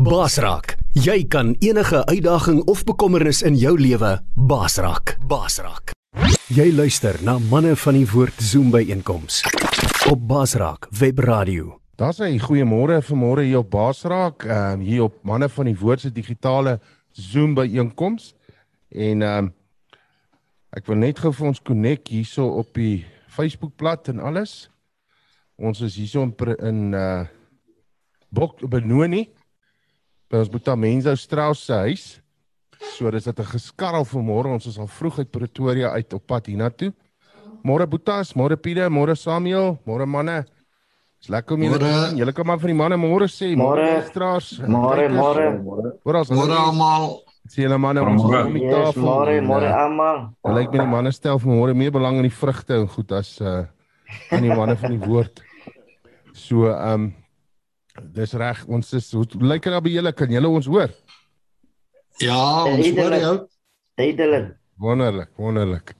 Basraak. Jy kan enige uitdaging of bekommernis in jou lewe basraak. Basraak. Jy luister na manne van die woord Zoom by einkoms op Basraak Webradio. Daar's 'n goeiemôre vanmôre hier op Basraak, ehm um, hier op manne van die woord se digitale Zoom by einkoms. En ehm um, ek wil net gou vir ons connect hierso op die Facebookblad en alles. Ons is hierso in uh Bok Benoni by ons Boeta Menzo Strauss se huis. So dis dit 'n geskarrel vanmôre. Ons is al vroeg uit Pretoria uit op pad hiernatoe. Môre Boetas, môre Pieter, môre Samuel, môre manne. Dis lekker om julle te sien. Julle kan maar van die manne môre sê. Môre Strauss. Môre, môre. Môre Môre almal. Sien julle manne ons Môre. om die Yes, tafel. môre, en, môre almal. Dit lyk my die manne stel vanmôre meer belang in die vrugte en goed as uh aan die manne van die woord. So ehm um, dis reg. Ons is hoe lyk dit daar by julle? Kan julle ons hoor? Ja, ons hoor jou. Duidelik. Wonderlik, wonderlik.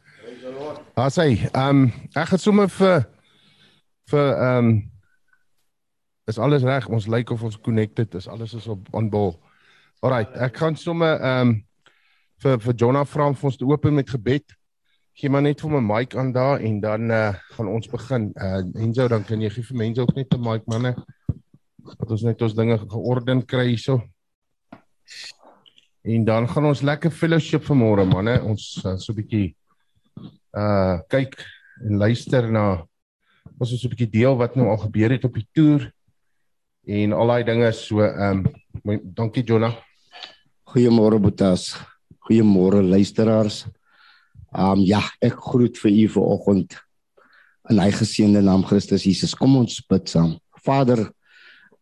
As hy, ehm um, ek gaan sommer vir vir ehm um, is alles reg. Ons lyk of ons connected is. Alles is op on ball. Alrite, ek gaan sommer ehm um, vir vir Jonah vra om ons te open met gebed. Gee maar net vir my mic aan daar en dan uh, gaan ons begin. Uh Enzo, dan kan jy gee vir mense ook net 'n mic manne. Dat ons net ons dinge georden kry hierso. En dan gaan ons lekker fellowship vanmôre manne. Ons uh, so 'n bietjie uh kyk en luister na ons is so 'n bietjie deel wat nou al gebeur het op die toer en al daai dinge so ehm um, dankie Jonah. Goeiemôre Boetas. Goeiemôre luisteraars. Um ja, ek groet vir u vanoggend in hy geseënde naam Christus Jesus. Kom ons bid saam. Vader,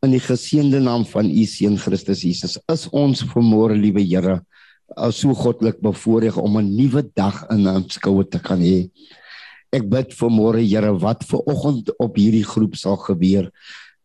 in die geseënde naam van u seun Christus Jesus, is ons vanmôre liewe Here uh, so goddelik bevoorreg om 'n nuwe dag in aanskoue te kan hê. Ek bid vanmôre Here wat vanoggend op hierdie groep sal gebeur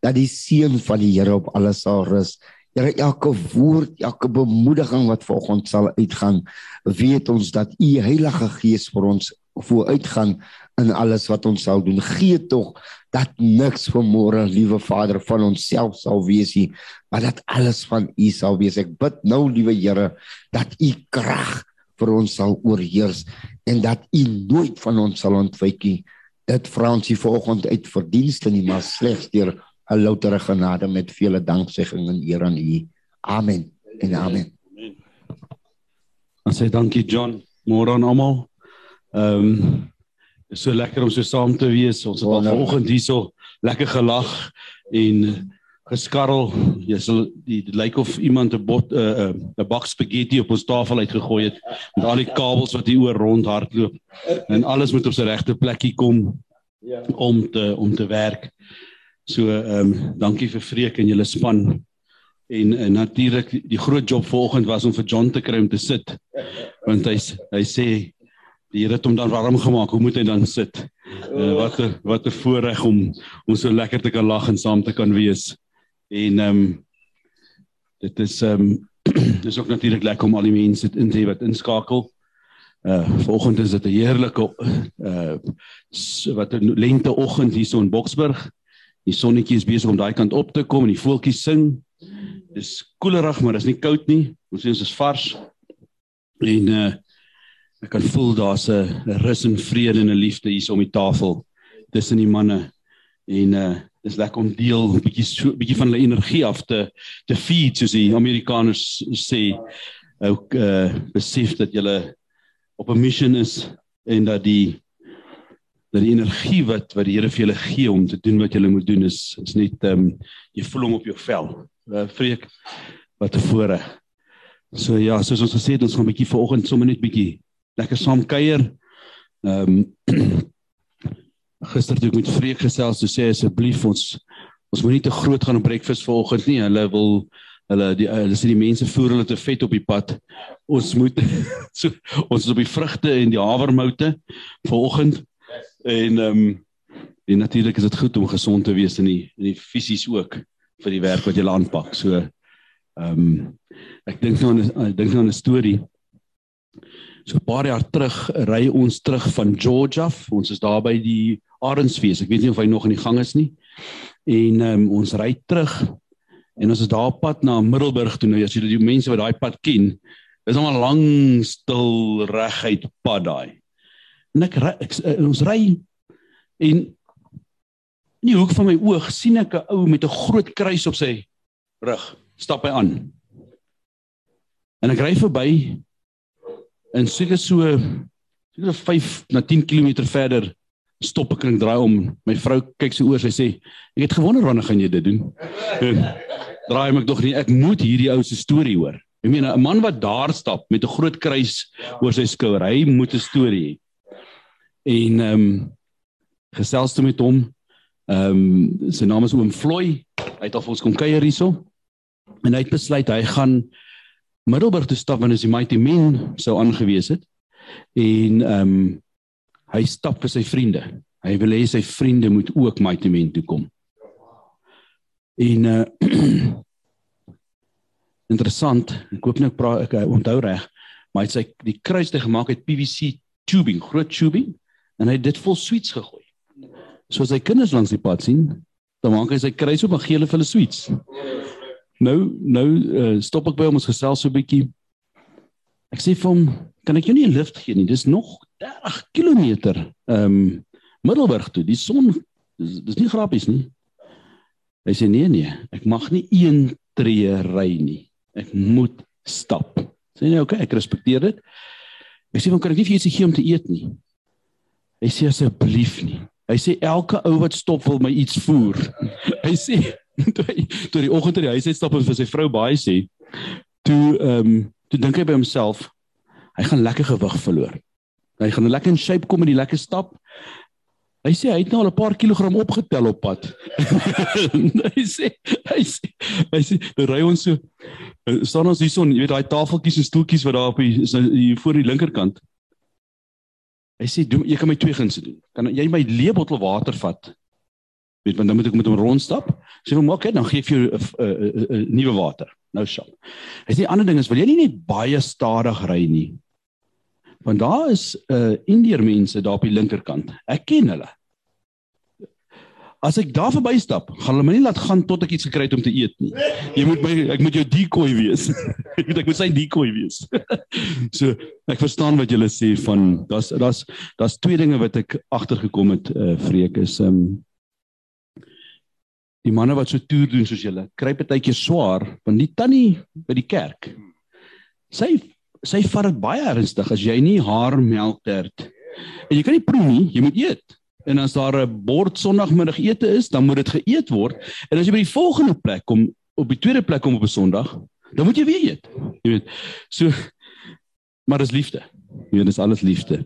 dat die seën van die Here op alles sal rus. Here elke woord, elke bemoediging wat vanoggend sal uitgaan, weet ons dat U Heilige Gees vir ons vooruitgaan in alles wat ons sal doen. Gee tog dat niks vanmôre, liewe Vader, van onsself sal wees nie, maar dat alles van U sal wees. Ek bid nou, liewe Here, dat U krag vir ons sal oorheers en dat U nooit van ons sal ontwyk nie. Dit vra ons hier vanoggend uit verdienste nie, maar slegs deur 'n loutere genade met vele danksegging en eer aan U. Amen. En amen. Dan sê dankie John. Môre aan almal. Ehm um, is so lekker om so saam te wees. Ons het al vanoggend hierso lekker gelag en geskarrel. Jy sal die dit lyk of iemand 'n bot 'n uh, 'n uh, bak spaghetti op ons tafel uitgegooi het met al die kabels wat hier oor rond hardloop en alles moet op sy regte plekkie kom om te om te werk. So ehm um, dankie vir Freek en julle span. En, en natuurlik die groot job vanoggend was om vir John te kry om te sit. Want hy hy sê die Here het hom dan warm gemaak. Hoe moet hy dan sit? Uh, wat 'n wat 'n voorreg om om so lekker te kan lag en saam te kan wees. En ehm um, dit is ehm um, dis ook natuurlik lekker om al die mense in te hê wat inskakel. Uh vanoggend is dit 'n heerlike uh wat 'n lenteoggend hier so in Boksburg. Die sonnetjie is besig om daai kant op te kom en die voeltjies sing. Dis koelerig, maar dis nie koud nie. Ons sien ons is vars. En uh ek kan voel daar's 'n rus en vrede en 'n liefde hier om die tafel tussen die manne. En uh dis lekker om deel 'n bietjie so 'n bietjie van hulle energie af te te feed soos die Amerikaners sê. Ook uh besef dat jy op 'n mission is en dat die dat die energie wat wat die Here vir julle gee om te doen wat julle moet doen is is net ehm um, jy voel hom op jou vel. Uh, vreek wat voorreg. So ja, soos ons gesê het, ons gaan 'n bietjie vanoggend sommer net bietjie lekker saam kuier. Ehm um, gister toe ek met Vreek gesels, toe sê hy asseblief ons ons moet nie te groot gaan op breakfast vanoggend nie. Hulle wil hulle die hulle sê die mense voer hulle te vet op die pad. Ons moet so ons is op die vrugte en die havermoute vanoggend. En ehm um, en natuurlik is dit goed om gesond te wees in die in die fisies ook vir die werk wat jy aanpak. So ehm um, ek dink nou aan ek dink nou aan 'n storie. So 'n paar jaar terug ry ons terug van Georgia. Ons is daar by die Arendsfees. Ek weet nie of hy nog in die gang is nie. En ehm um, ons ry terug En ons is daar op pad na Middelburg toe nou as jy die mense wat daai pad ken, dis nog 'n lang stil reguit pad daai. En ek, ek, ek ons ry en in die hoek van my oog sien ek 'n ou met 'n groot kruis op sy rug. Stap hy aan. En ek ry verby en seker so seker 5 na 10 km verder stop ek en draai om. My vrou kyk so oor, sy sê, "Ek het gewonder wanneer gaan jy dit doen?" En draai my tog nie. Ek moet hierdie ou se storie hoor. Ek meen 'n man wat daar stap met 'n groot kruis oor sy skouer, hy moet 'n storie hê. En ehm um, gesels toe met hom. Ehm um, sy naam is oom Floy. Hy het al vir ons kom kuier hierso. En hy het besluit hy gaan Middelburg toe stap wanneer as die Mighty Men sou aangewees het. En ehm um, hy stap vir sy vriende. Hy wil hê sy vriende moet ook Mighty Men toe kom. En uh interessant, ek hoop nou ek praat ek onthou reg, maar hy het sy die kruis te gemaak uit PVC tubing, groot tubing en hy het dit vol sweets gegooi. So as hy kinders langs die pad sien, dan maak hy sy kruis op en gee hulle vir hulle sweets. Nou nou uh, stop ek by hom ons gesels so 'n bietjie. Ek sê vir hom, kan ek jou nie 'n lift gee nie? Dis nog 30 km ehm um, Middelburg toe. Die son dis, dis nie grappies nie. Hy sê nee nee, ek mag nie een tree ry nie. Ek moet stap. Sê nee, okay, ek respekteer dit. Ek sê van kan ek nie vir jou gee om te eet nie. Hy sê asseblief nie. Hy sê elke ou wat stop wil my iets voer. Hy sê toe hy, toe die oggend in die huis uitstap en vir sy vrou baie sê, toe ehm um, toe dink hy by homself, hy gaan lekker gewig verloor. Hy gaan lekker in shape kom met die lekker stap. Hy sê hy het nou al 'n paar kilogram opgetel op pad. hy sê hy sê hy sê nou ry ons so staan ons hierson, jy weet daai tafeltjies en stoeltjies wat daar op die nou voor die linkerkant. Hy sê doen jy kan my twee gunste doen. Kan jy my leë bottel water vat? Weet want dan moet ek met hom rondstap. Sê hom okay, dan gee ek vir jou 'n nuwe water. Nou sal. Hy sê ander ding is wil jy nie net baie stadig ry nie. Want daar is uh Indiër mense daar op die linkerkant. Ek ken hulle. As ek daar verbystap, gaan hulle my nie laat gaan tot ek iets gekry het om te eet nie. Jy moet my ek moet jou decoy wees. ek moet ek moet sy decoy wees. so, ek verstaan wat julle sê van daar's daar's daar's twee dinge wat ek agtergekom het uh vreek is um die manne wat so toer doen soos julle, kry baie keer swaar want die tannie by die kerk. Sy sy vat dit baie ernstig as jy nie haar melktert en jy kan nie proe nie, jy moet eet. En as daar 'n bord Sondagmiddagete is, dan moet dit geëet word. En as jy by die volgende plek kom, op die tweede plek kom op 'n Sondag, dan moet jy weer eet. Jy weet. So maar dis liefde. Jy weet, dis alles liefde.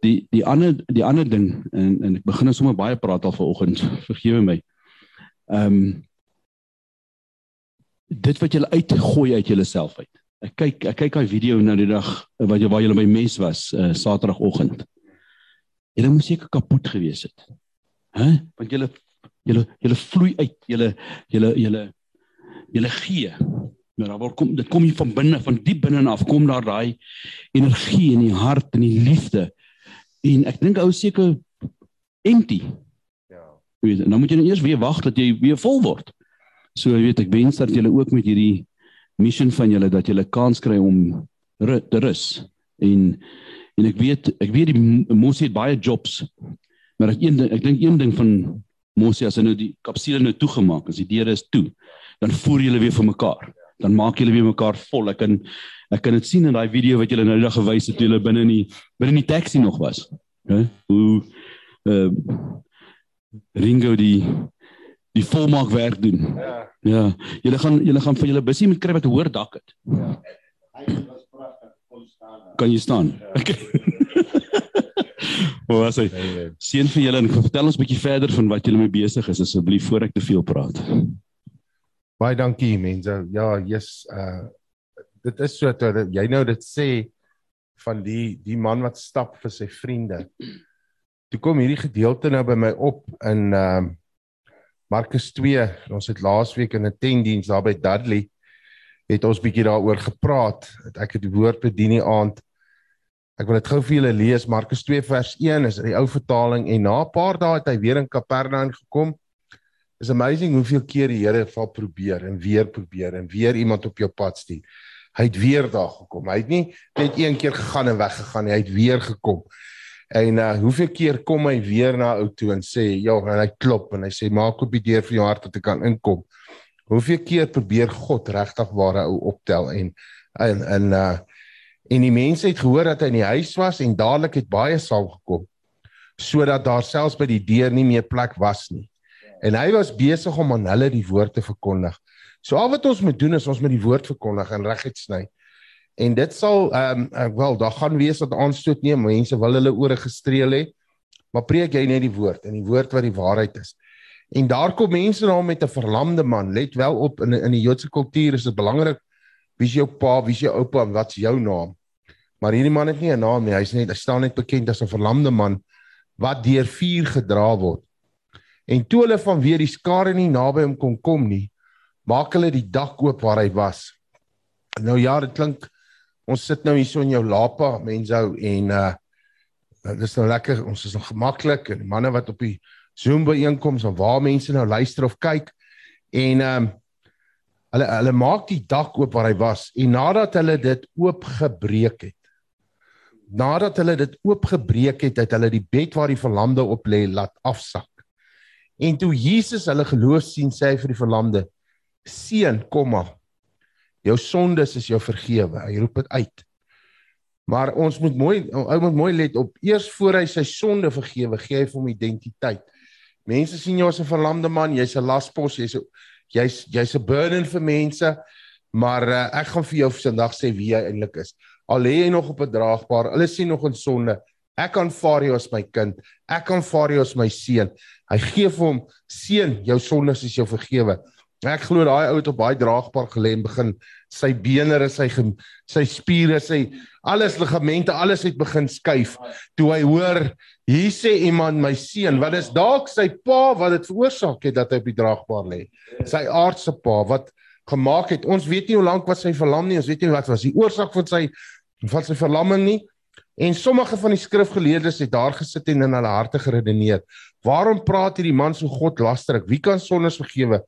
Die die ander die ander ding en en ek begin nou sommer baie praat al vanoggend. Vergewe my. Ehm um, dit wat jy uitgooi uit jouself uit. Ek kyk ek kyk daai video nou die dag wat jy waar jy by mes was uh, Saterdagoggend. Julle moes seker kapot gewees het. Hæ? Want julle julle julle vloei uit, julle julle julle julle gee. Nou daar word kom dit kom hier van binne, van diep binne af kom daar daai energie in die hart en die liefde. En ek dink ou seker empty. Ja. Weet, nou moet jy nou eers weer wag dat jy weer vol word. So jy weet ek wens dat julle ook met hierdie mission van julle dat julle kans kry om te rus en en ek weet ek weet die Mosie het baie jobs maar ek een ding ek dink een ding van Mosie as hy nou die kapsule nou toegemaak as die deure is toe dan voer julle weer vir mekaar dan maak julle weer mekaar vol ek kan ek kan dit sien in daai video wat julle nou net gewys het toe julle binne in die binne in die taxi nog was hè hoe uh, Ringo die die volmaak werk doen. Ja. Ja. Julle gaan julle gaan vir julle busie moet kry wat 'n hoër dak het. Ja. Kan jy staan? Ja. Okay. Hoe was hy? Seën vir julle en vertel ons 'n bietjie verder van wat julle mee besig is asseblief voor ek te veel praat. Baie dankie mense. Ja, yes, uh dit is so dat jy nou dit sê van die die man wat stap vir sy vriende. Toe kom hierdie gedeelte nou by my op in uh Markus 2, ons het laasweek in 'n tentdiens daar by Dudley het ons bietjie daaroor gepraat. Ek het die woord bedien die aand. Ek wil dit gou vir julle lees. Markus 2 vers 1 is die ou vertaling en na 'n paar dae het hy weer in Kapernaum gekom. Is amazing hoeveel keer die Here val probeer en weer probeer en weer iemand op jou pad stuur. Hy het weer daar gekom. Hy het nie net een keer gegaan en weggegaan nie. Hy het weer gekom. En uh hoeveel keer kom hy weer na ou toe en sê, "Ja, en hy klop en hy sê, "Maak oop die deur vir jou hart dat ek kan inkom." Hoeveel keer probeer God regtig ware ou optel en en en uh en die mense het gehoor dat hy in die huis was en dadelik het baie saam gekom sodat daar selfs by die deur nie meer plek was nie. En hy was besig om aan hulle die woord te verkondig. So al wat ons moet doen is ons moet die woord verkondig en reguit sny. En dit sal ehm um, wel daar gaan wees wat aanstoot neem, mense wil hulle ore gestreel hê. Maar preek jy net die woord en die woord wat die waarheid is. En daar kom mense na hom met 'n verlamde man. Let wel op in in die Joodse kultuur is dit belangrik wie is jou pa, wie is jou oupa en wat's jou naam. Maar hierdie man het nie 'n naam nie. Hy's net hy staan net bekend as 'n verlamde man wat deur vuur gedra word. En toe hulle van weer die skare nie naby hom kon kom nie, maak hulle die dak oop waar hy was. Nou ja, dit klink ons sit nou hier so in jou lapa mensou en uh dit is nou lekker, ons is nog gemaklik en die manne wat op die Zoom byeenkomste of waar mense nou luister of kyk en um hulle hulle maak die dak oop waar hy was en nadat hulle dit oopgebreek het nadat hulle dit oopgebreek het, het hulle die bed waar die verlamde op lê laat afsak. En toe Jesus hulle geloof sien, sê hy vir die verlamde: "Seun, kom maar. Jou sondes is jou vergewe." Hy roep dit uit. Maar ons moet mooi ou moet mooi let op eers voor hy sy sonde vergewe, gee hy vir hom identiteit. Mense sien jou as 'n verlamde man, jy's 'n laspos, jy's jy's jy's 'n burden vir mense, maar uh, ek gaan vir jou vandag sê wie jy eintlik is. Al lê jy nog op 'n draagbaar, hulle sien nog in sonde. Ek aanvaar jou as my kind. Ek aanvaar jou as my seun. Hy gee vir hom seun, jou sondes is jou vergewe. Ek glo daai ou het op baie draagbaar gelê en begin sy bene en sy sy spiere, sy alles ligamente, alles het begin skuif. Toe hy hoor, hier sê iemand my seun, wat is dalk sy pa wat dit veroorsaak het dat hy op die draagbaar lê. Sy aardse pa wat gemaak het. Ons weet nie hoe lank was sy verlam nie. Ons weet nie wat was die oorsaak van sy van sy verlamming nie. En sommige van die skrifgeleerdes het daar gesit en in hulle harte geredeneer. Waarom praat hierdie man so God lasterik? Wie kan sondes vergewe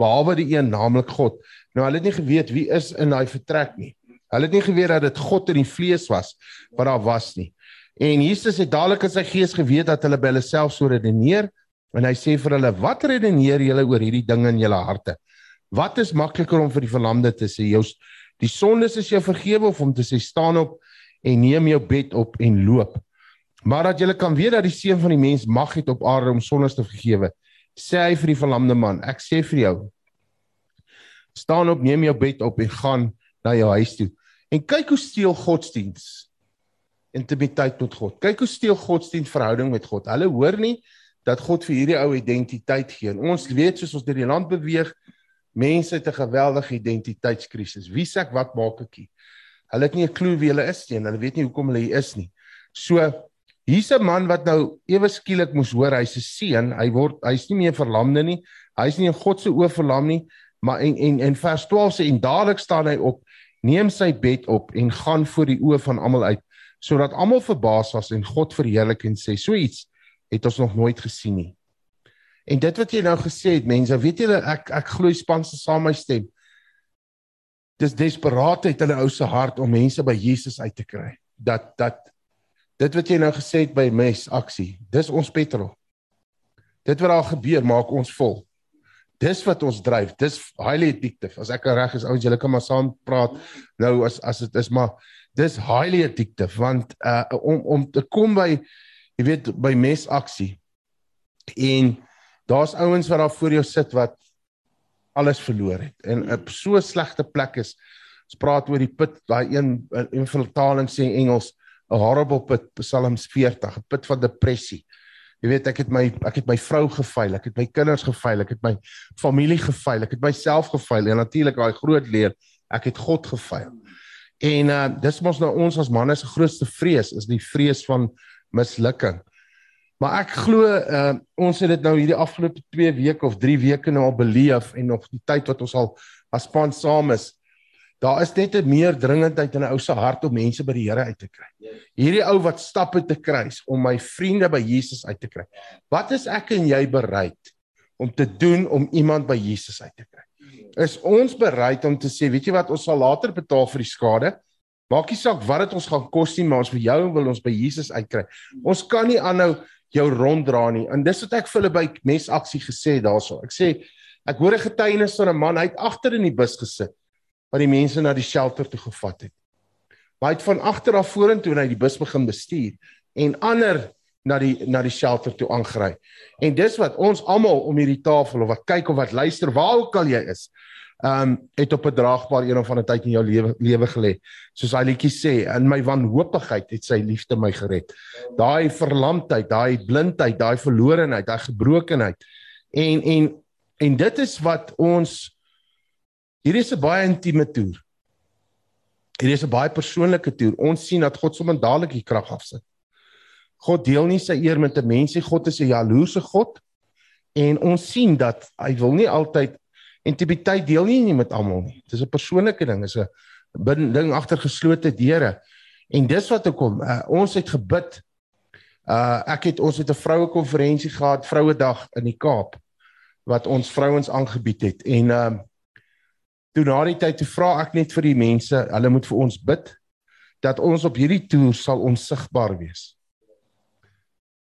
behalwe die een, naamlik God? Nou hulle het nie geweet wie is in daai vertrek nie. Hulle het nie geweet dat dit God in die vlees was wat daar was nie. En Jesus het dadelik in sy gees geweet dat hulle by hulle self so redeneer en hy sê vir hulle: "Wat redeneer julle oor hierdie dinge in julle harte?" Wat is makliker om vir die verlamde te sê, jou die sondes is jou vergewe of om te sê staan op en neem jou bed op en loop. Maar dat jy kan weet dat die seun van die mens mag het op aarde om sondes te vergewe, sê hy vir die verlamde man, ek sê vir jou staan op, neem jou bed op en gaan na jou huis toe. En kyk hoe steel godsdiens intimiteit met God. Kyk hoe steel godsdiens verhouding met God. Hulle hoor nie dat God vir hierdie ou identiteit gee. Ons weet soos ons deur die land beweeg, Mense het 'n geweldige identiteitskrisis. Wie sê ek wat maak ek hier? Hulle het nie 'n klou wie hulle is nie en hulle weet nie hoekom hulle hier is nie. So hier's 'n man wat nou ewe skielik moes hoor hy's 'n seun, hy word hy's nie meer verlamde nie. Hy's nie in God se oë verlam nie, maar en en en vers 12 sê en dadelik staan hy op, neem sy bed op en gaan voor die oë van almal uit sodat almal verbaas was en God verheerlik en sê so iets het ons nog nooit gesien nie. En dit wat jy nou gesê het, mense, weet julle ek ek glo spanse saam my stem. Dis desperaatheid in 'n ou se hart om mense by Jesus uit te kry. Dat dat dit wat jy nou gesê het by mes aksie, dis ons petrol. Dit wat daar gebeur maak ons vol. Dis wat ons dryf. Dis highly addictive. As ek reg is, ouens, julle kan maar saam praat nou as as dit is maar dis highly addictive want uh om om te kom by jy weet by mes aksie en Daar's ouens wat daar voor jou sit wat alles verloor het en op so 'n slegte plek is. Ons praat oor die put, daai een in vertaling sê Engels 'n horrible put, Psalms 40, 'n put van depressie. Jy weet ek het my ek het my vrou gefaal, ek het my kinders gefaal, ek het my familie gefaal, ek het myself gefaal en natuurlik daai groot leer, ek het God gefaal. En uh dis mos nou ons as manne se grootste vrees is die vrees van mislukking. Maar ek glo uh, ons het dit nou hierdie afgelope 2 weke of 3 weke nou al beleef en nog die tyd wat ons al as span saam is. Daar is net 'n meer dringendheid in 'n ou se hart om mense by die Here uit te kry. Hierdie ou wat stappe te kry om my vriende by Jesus uit te kry. Wat is ek en jy bereid om te doen om iemand by Jesus uit te kry. Is ons bereid om te sê, weet jy wat, ons sal later betaal vir die skade. Maak nie saak wat dit ons gaan kos nie, maar ons vir jou wil ons by Jesus uitkry. Ons kan nie aanhou jou ronddra nie. En dis wat ek vir hulle by mesaksie gesê daarso. Ek sê ek hoor 'n getuienis van 'n man, hy het agter in die bus gesit wat die mense na die shelter toe gevat het. Maar hy het van agter af vorentoe na die bus begin bestuur en ander na die na die shelter toe aangery. En dis wat ons almal om hierdie tafel of wat kyk of wat luister, waar ook al jy is, ehm um, het op 'n draagbaar een of ander tyd in jou lewe lewe gelê. Soos hy liedjie sê, in my wanhoopigheid het sy liefde my gered. Daai verlamdheid, daai blindheid, daai verlorenheid, daai gebrokenheid. En en en dit is wat ons hierdie is 'n baie intieme toer. Hierdie is 'n baie persoonlike toer. Ons sien dat God sommer dadelik die krag afsit. God deel nie sy eer met 'n mens nie. God is 'n jaloerse God. En ons sien dat hy wil nie altyd intimiteit deel nie, nie met almal nie. Dis 'n persoonlike ding, is 'n ding agter geslote deure. En dis wat ek kom. Uh, ons het gebid. Uh ek het ons het 'n vroue konferensie gehad, Vrouedag in die Kaap wat ons vrouens aangebied het. En uh toe na die tyd toe vra ek net vir die mense, hulle moet vir ons bid dat ons op hierdie toer sal onsigbaar wees.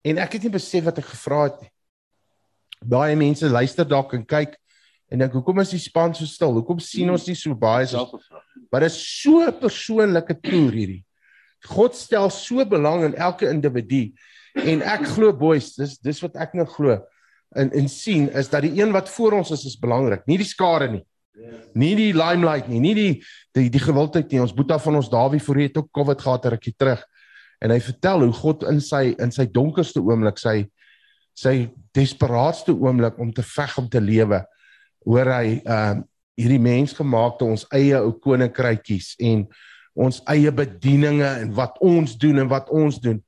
En ek het nie besef wat ek gevra het nie. Baie mense luister dalk en kyk en dink hoekom is die span so stil? Hoekom sien ons nie so baie so? Maar dit is so 'n persoonlike toer hierdie. God stel so belang in elke individu en ek glo boys, dis dis wat ek nou glo en en sien is dat die een wat voor ons is is belangrik, nie die skare nie. Nie die limelight nie, nie die die die gewildheid nie. Ons boeta van ons Dawie voor het ook COVID gehad 'n rukkie terug. En hy vertel hoe God in sy in sy donkerste oomblik sy sy desperaatste oomblik om te veg om te lewe hoor hy ehm uh, hierdie mens gemaakte ons eie ou koninkrytjies en ons eie bedieninge en wat ons doen en wat ons doen.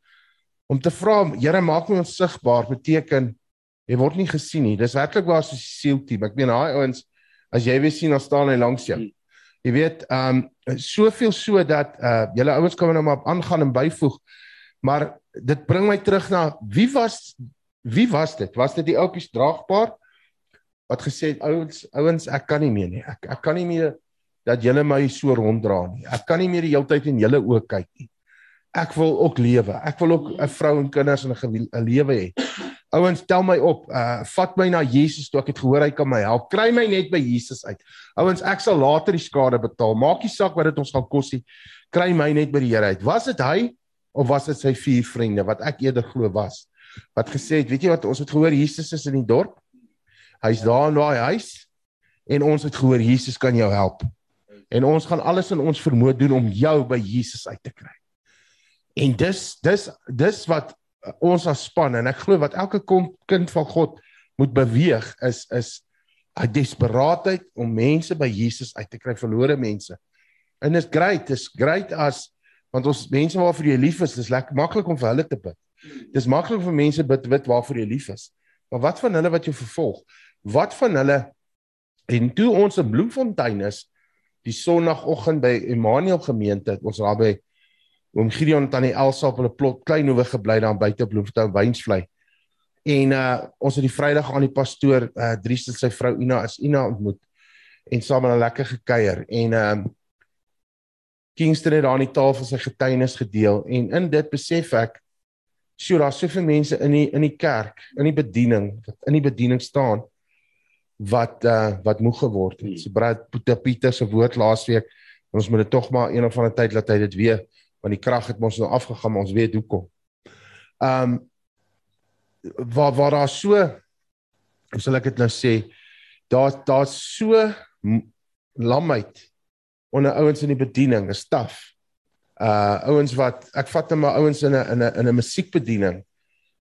Om te vra Here maak my ons sigbaar beteken jy word nie gesien nie. Dis werklik waar die siel team ek meen daai ouens as jy weer sien dan staan hy langs jou Jy weet, ehm um, soveel so dat uh julle ouens kan nou maar aangaan en byvoeg. Maar dit bring my terug na wie was wie was dit? Was dit die ouppies draagbaar wat gesê het ouens ouens ek kan nie meer nie. Ek ek kan nie meer dat julle my so ronddra nie. Ek kan nie meer die hele tyd in julle oë kyk nie. Ek wil ook lewe. Ek wil ook 'n vrou en kinders en 'n lewe hê. Ouens, tel my op. Uh vat my na Jesus toe ek het gehoor hy kan my help. Kry my net by Jesus uit. Ouens, ek sal later die skade betaal. Maak nie saak wat dit ons gaan kos nie. Kry my net by die Here uit. Was dit hy of was dit sy vier vriende wat ek eerder glo was? Wat gesê het, weet jy wat ons het gehoor Jesus is in die dorp. Hy's daar in daai huis en ons het gehoor Jesus kan jou help. En ons gaan alles in ons vermoë doen om jou by Jesus uit te kry. En dis dis dis wat ons as span en ek glo wat elke kind van God moet beweeg is is 'n desperaatheid om mense by Jesus uit te kry verlore mense. En is great, is great as want ons mense waarvoor jy lief is, dis lekker maklik om vir hulle te bid. Dis maklik vir mense bid bid waarvoor jy lief is. Maar wat van hulle wat jou vervolg? Wat van hulle en toe ons in Bloemfontein is die sonoggend by Emmanuel gemeente, ons daar by oom Gideon en tannie Elsa op hulle plot klein hoewe gebly daar buite Bloemfontein Wynsvlei. En uh ons het die Vrydag aan die pastoor uh Dries en sy vrou Ina as Ina ontmoet en saam 'n lekker gekuier en um Kingston het daar aan die tafel sy getuienis gedeel en in dit besef ek sjoe daar's soveel mense in die in die kerk, in die bediening, wat in die bediening staan wat uh wat moeg geword het. So Brad Pieter se woord laasweek ons moet dit tog maar een of ander tyd laat hy dit weer want die krag het ons nou afgegaan ons weet hoekom. Ehm um, waar waar daar so hoe sal ek dit nou sê daar daar's so lamheid onder ouens in die bediening, 'n staf. Uh ouens wat ek vat net maar ouens in 'n in 'n in 'n musiekbediening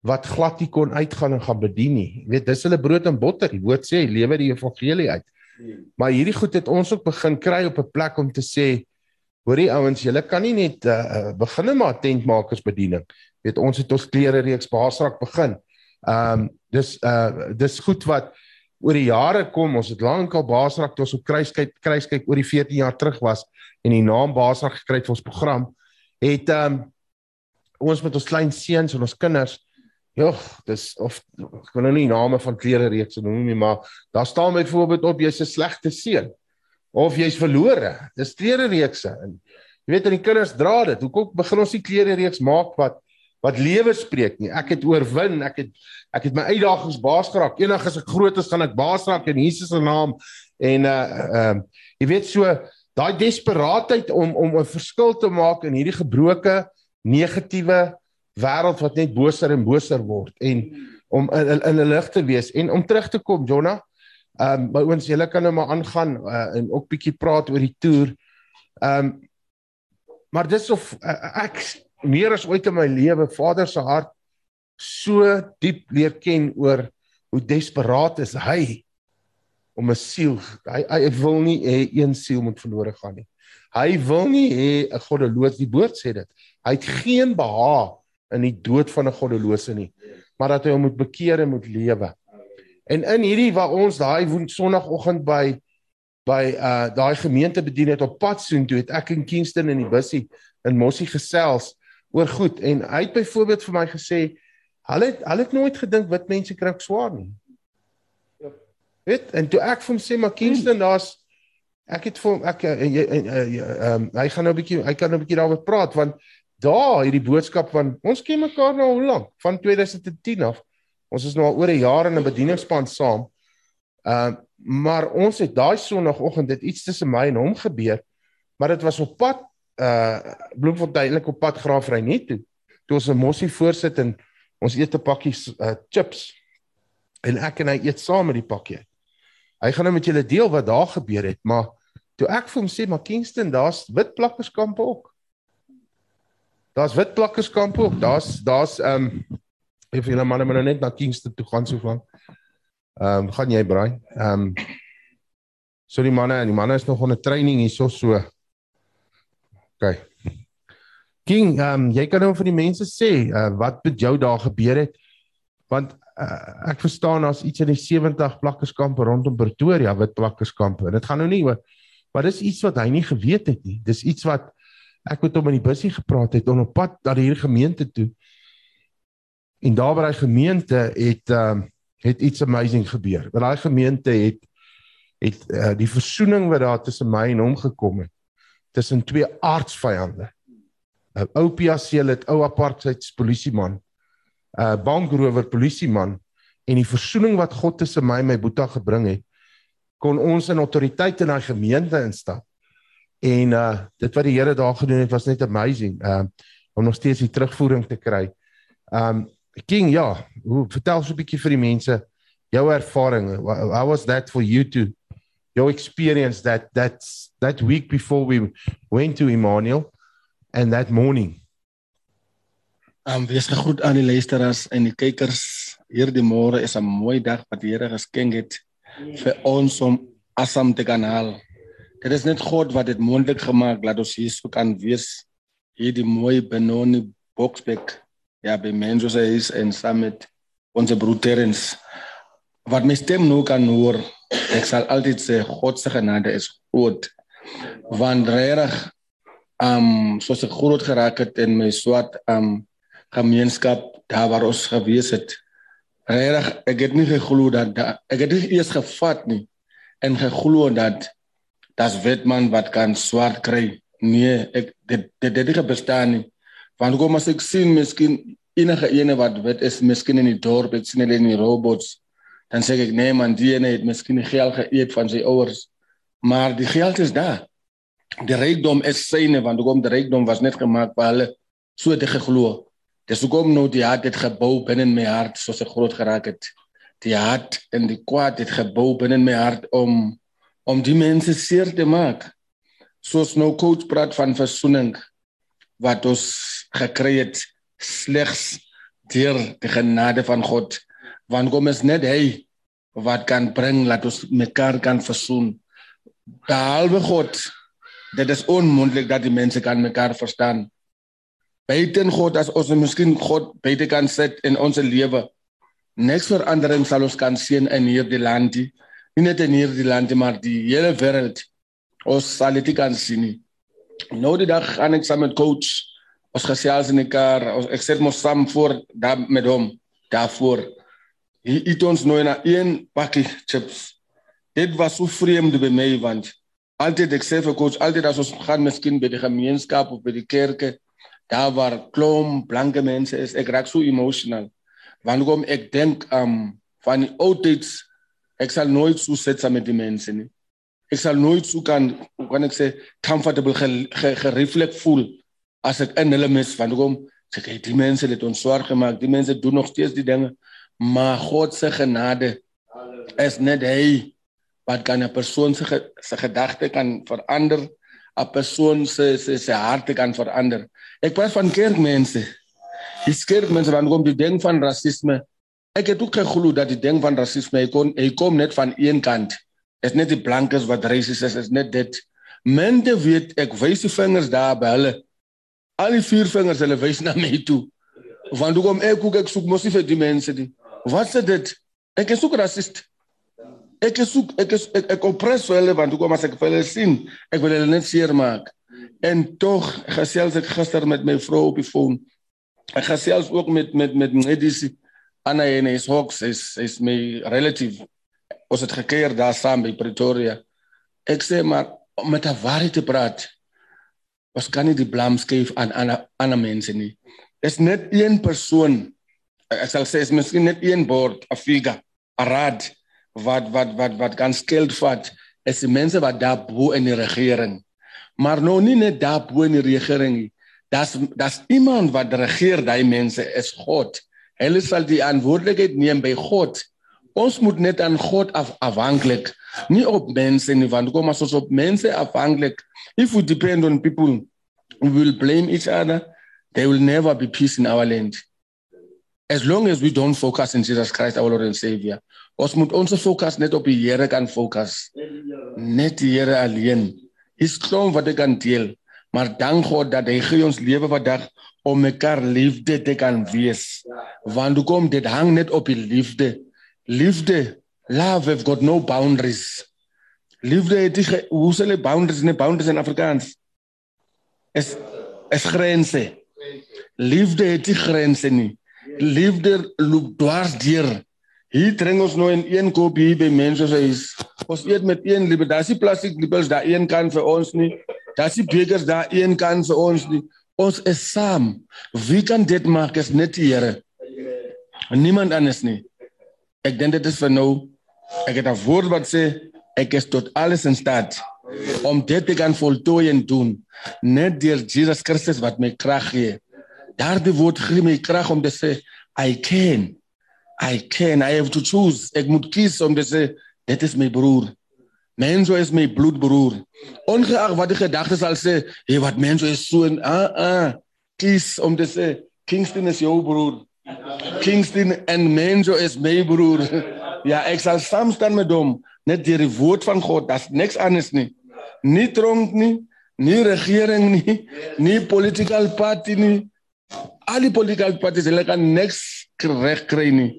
wat glad nie kon uitgaan en gaan bedien nie. Jy weet, dis hulle brood en botter. Die woord sê lewer die evangelie uit. Maar hierdie goed het ons ook begin kry op 'n plek om te sê Hoorie ouens, julle kan nie net uh, begin maar tentmakers bediening. Weet ons het ons klere reeks baasrak begin. Ehm um, dis uh dis goed wat oor die jare kom. Ons het lankal baasrak toe ons op kruiskyk kruiskyk oor die 14 jaar terug was en die naam baasrak gekry het vir ons program. Het ehm um, ons met ons klein seuns en ons kinders Ja, dis of ek kan nou nie name van klere reeks noem nie, maar daar staan byvoorbeeld op jy's 'n slegte seun of jy's verlore. Dis klere reekse. En jy weet aan die kinders dra dit. Hoekom begin ons nie klere reeks maak wat wat lewe spreek nie. Ek het oorwin, ek het ek het my uitdagings baas geraak. Eendag as ek groot is, gaan ek baas raak in Jesus se naam. En uh ehm uh, jy weet so daai desperaatheid om om 'n verskil te maak in hierdie gebroke negatiewe wêreld wat net boser en boser word en om in in 'n lig te wees en om terug te kom Jonna. Ehm um, by ons julle kan nou maar aangaan uh, en ook bietjie praat oor die toer. Ehm um, maar dis of uh, ek meer as ooit in my lewe Vader se hart so diep leer ken oor hoe desperaat is hy om 'n siel. Hy hy wil nie hê een siel moet verlore gaan nie. Hy wil nie hê 'n goddeloos die woord sê dit. Hy het geen behaag in die dood van 'n goddelose nie, maar dat hy hom moet bekeer en moet lewe. En in hierdie waar ons daai sonoggend by by uh daai gemeente bedien het op pad soen toe het ek in Kingston in die busie in Mossie gesels oor goed en hy het byvoorbeeld vir my gesê hulle het hulle het nooit gedink wit mense kry swaar nie. Ja. Weet en toe ek vir hom sê maar Kingston hmm. daar's ek het vir hom ek eh, eh, eh, ehm hy gaan nou 'n bietjie hy kan nou 'n bietjie daaroor praat want daar hierdie boodskap van ons ken mekaar nou hoe lank van 2010 af. Ons is nou al oor 'n jaar in 'n bedieningspan saam. Ehm uh, maar ons het daai sonoggend dit iets tussen my en hom gebeur maar dit was op pad uh Bloemfontein op pad Graafry net toe. Toe ons 'n mossie voorsit en ons eet 'n pakkie uh, chips en ek en hy eet saam met die pakkie. Hy gaan nou met julle deel wat daar gebeur het, maar toe ek vir hom sê maar Kingston, daar's wit plakkerskampe ook. Daar's wit plakkerskampe ook. Daar's daar's ehm um, if julle manne maar nou net na Kingston toe gaan so van. Ehm um, gaan jy braai? Ehm um, so die manne en die manne is nog onder training hierso so. OK. King, ehm um, jy kan nou vir die mense sê uh, wat met jou daar gebeur het. Want uh, ek verstaan daar's iets in die 70 plakkerskampe rondom Pretoria, wit plakkerskampe. En dit gaan nou nie oor maar dis iets wat hy nie geweet het nie. Dis iets wat ek met hom in die busie gepraat het op pad na hierdie gemeente toe. En daar by daai gemeente het ehm uh, het iets amazing gebeur. By daai gemeente het het uh, die versoening wat daar tussen my en hom gekom het tussen twee aardsvyande. 'n Ou PAC het ou apartheids polisieman, 'n bankrower polisieman en die versoening wat God tussen my en my boetie gebring het, kon ons in autoriteit in daai gemeente instap. En uh dit wat die Here daar gedoen het was net amazing. Uh om nog steeds die terugvoering te kry. Um King, ja, hoe vertel so 'n bietjie vir die mense jou ervaring. How was that for you to your experience that that's that week before we went to Emmanuel and that morning. Um wees gegroet aan die luisteraars en die kykers. Hierdie môre is 'n mooi dag wat die Here geskenk het vir ons om asam te kan haal. Dit is net God wat dit moontlik gemaak dat ons hier so kan wees. Hierdie mooi Benoni Boksbeek ja by Menzo se is en Summit ons broederens wat my stem nou kan hoor ek sal altyd sê God se genade is groot. Want regtig um soos ek groot geraak het in my swart um gemeenskap daar waar ons gewees het. Regtig ek het nie geglo dat da, ek het nie eers gevat nie en geglo dat das wetman wat kan swart kry. Nee ek dit dit dit het bestaan nie want kom as ek sien miskien enige ene wat wit is miskien in die dorp ek sien hulle in die robots dan sê ek nee man die ene het miskien geld geëet van sy ouers. Maar die geld is daar. Die rykdom is syne want hoekom die rykdom was net gemaak vir hulle so te geglo. Dis hoekom nou die hart het gebou binne in my hart soos ek groot geraak het. Die hart en die kwaad het gebou binne in my hart om om die mense seer te maak. Soos nou coach praat van versoening wat ons gekry het slegs deur die genade van God want kom is net hy wat kan bring dat ons mekaar kan versoen. Behalwe God, dit is onmoontlik dat die mense kan mekaar verstaan. Buiten God as ons miskien God buite kan sit in ons lewe. Niks verandering sal ons kan sien in hierdie land nie. Nie net in hierdie land maar die hele wêreld. Ons sal dit kan sien nie. Nou die dag gaan ek saam met coach ons gesels in die kar. Ek sit mos saam voor daar met hom daarvoor. Hy eet ons nou na een pakkie chips. Dit was so vreemd by my want altyd ek sê vir coach altyd as ons gaan miskien by die gemeenskap of by die kerke daar waar klom blanke mense is ek raak so emotional want kom ek dink um van die ou tyds ek sal nooit so sit saam met die mense nie ek sal nooit so kan kan ek sê comfortable gereflek voel as ek in hulle mis want kom sê ek die mense het ons swaar gemaak die mense doen nog steeds die dinge maar God se genade is net hy wat kan 'n persoon se se gedagte kan verander, 'n persoon se se se harte kan verander. Ek praat van kerkmense. Die kerkmense wat kom die ding van rasisme. Ek het ook geglo dat die ding van rasisme hy kon hy kom net van een kant. Is net die blankes wat racist is, is net dit. Mense weet ek wys die vingers daar by hulle. Al die vier vingers hulle wys na my toe. Want hoekom ek ook ek soek mos nie vir die mense nie. Wat sê dit? Ek is ook rasist. Ek is soek ek is ek, ek opres hulle want hoekom as ek vir hulle sien, ek wil hulle net seermaak. En tog gesels ek gister met my vrou op die foon. Ek gesels ook met met met Medisi Anna en hy Hawks is is my relative. Ons het gekeer daar saam by Pretoria. Ek sê maar met 'n waarheid te praat. Ons kan nie die blame skuif aan aan ander mense nie. Dis net een persoon. Ek sal sê is miskien net een bord, 'n figure, 'n raad wat wat wat wat kan skuld vat is die mense wat daar bo in die regering. Maar nou nie net daar bo in die regering nie. Das das iemand wat regeer daai mense is God. Hulle sal die verantwoordelikheid neem by God. Ons moet net aan God af afhanklik, nie op mense nie, want kom as ons op mense afhanklik, if we depend on people, we will blame each other. There will never be peace in our land. As long as we don't focus in Jesus Christ our Lord and Savior, Ons moet ons fokus net op die Here kan fokus. Net die Here alleen. Dis klom wat ek kan deel. Maar dank God dat hy gee ons lewe vandag om mekaar liefde te kan wees. Want hoekom dit hang net op die liefde. Liefde, love have got no boundaries. Liefde het nie hoe sê hulle boundaries nie, boundaries in Afrikaans. Es es grense. Liefde het nie grense nie. Liefde loop dwars deur. Hier drink ons nou in een kop hier by mense se huis. Ons eet met een liewe. Daar's die plastiek lippels daar een kan vir ons nie. Daar's die bekers daar een kan vir ons nie. Ons is saam. Wie kan dit maak as net die Here? Niemand anders nie. Ek dink dit is vir nou. Ek het 'n woord wat sê ek is tot alles in staat om dit te kan voltooi en doen. Net deur Jesus Christus wat my krag gee. Daardie woord gee my krag om te sê I can. I can I have to choose ek moet kies om te sê dit is my broer Menzo is my bloedbroer ongeag wat die gedagtes sal sê hey wat Menzo is so en ah ah kies om te sê Kingston is jou broer Kingston en Menzo is my broer ja ek sal saam staan met hom net deur die woord van God das niks anders nie nie tronk nie nie regering nie nie political party nie al die political parties hulle kan niks reg kry nie.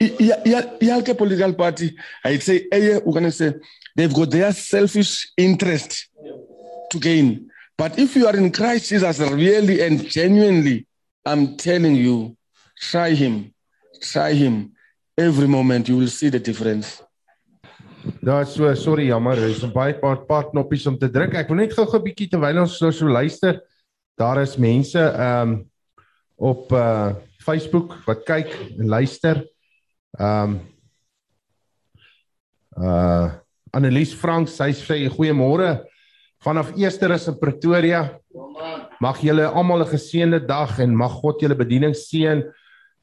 Ja ja ja elke political party, hy sê eie, hoe kan ek sê, they've got their selfish interest to gain. But if you are in Christ Jesus really and genuinely, I'm telling you, try him. Try him. Every moment you will see the difference. Daar so sorry jammer, er is 'n baie paar paar knoppies om te druk. Ek wil net gou-gou 'n bietjie terwyl ons so, so luister. Daar is mense ehm um, op uh Facebook wat kyk en luister. Ehm um, uh Annelies Frank, sy sê goeiemôre vanaf Eersterus in Pretoria. Mag julle almal 'n geseënde dag en mag God julle bediening seën.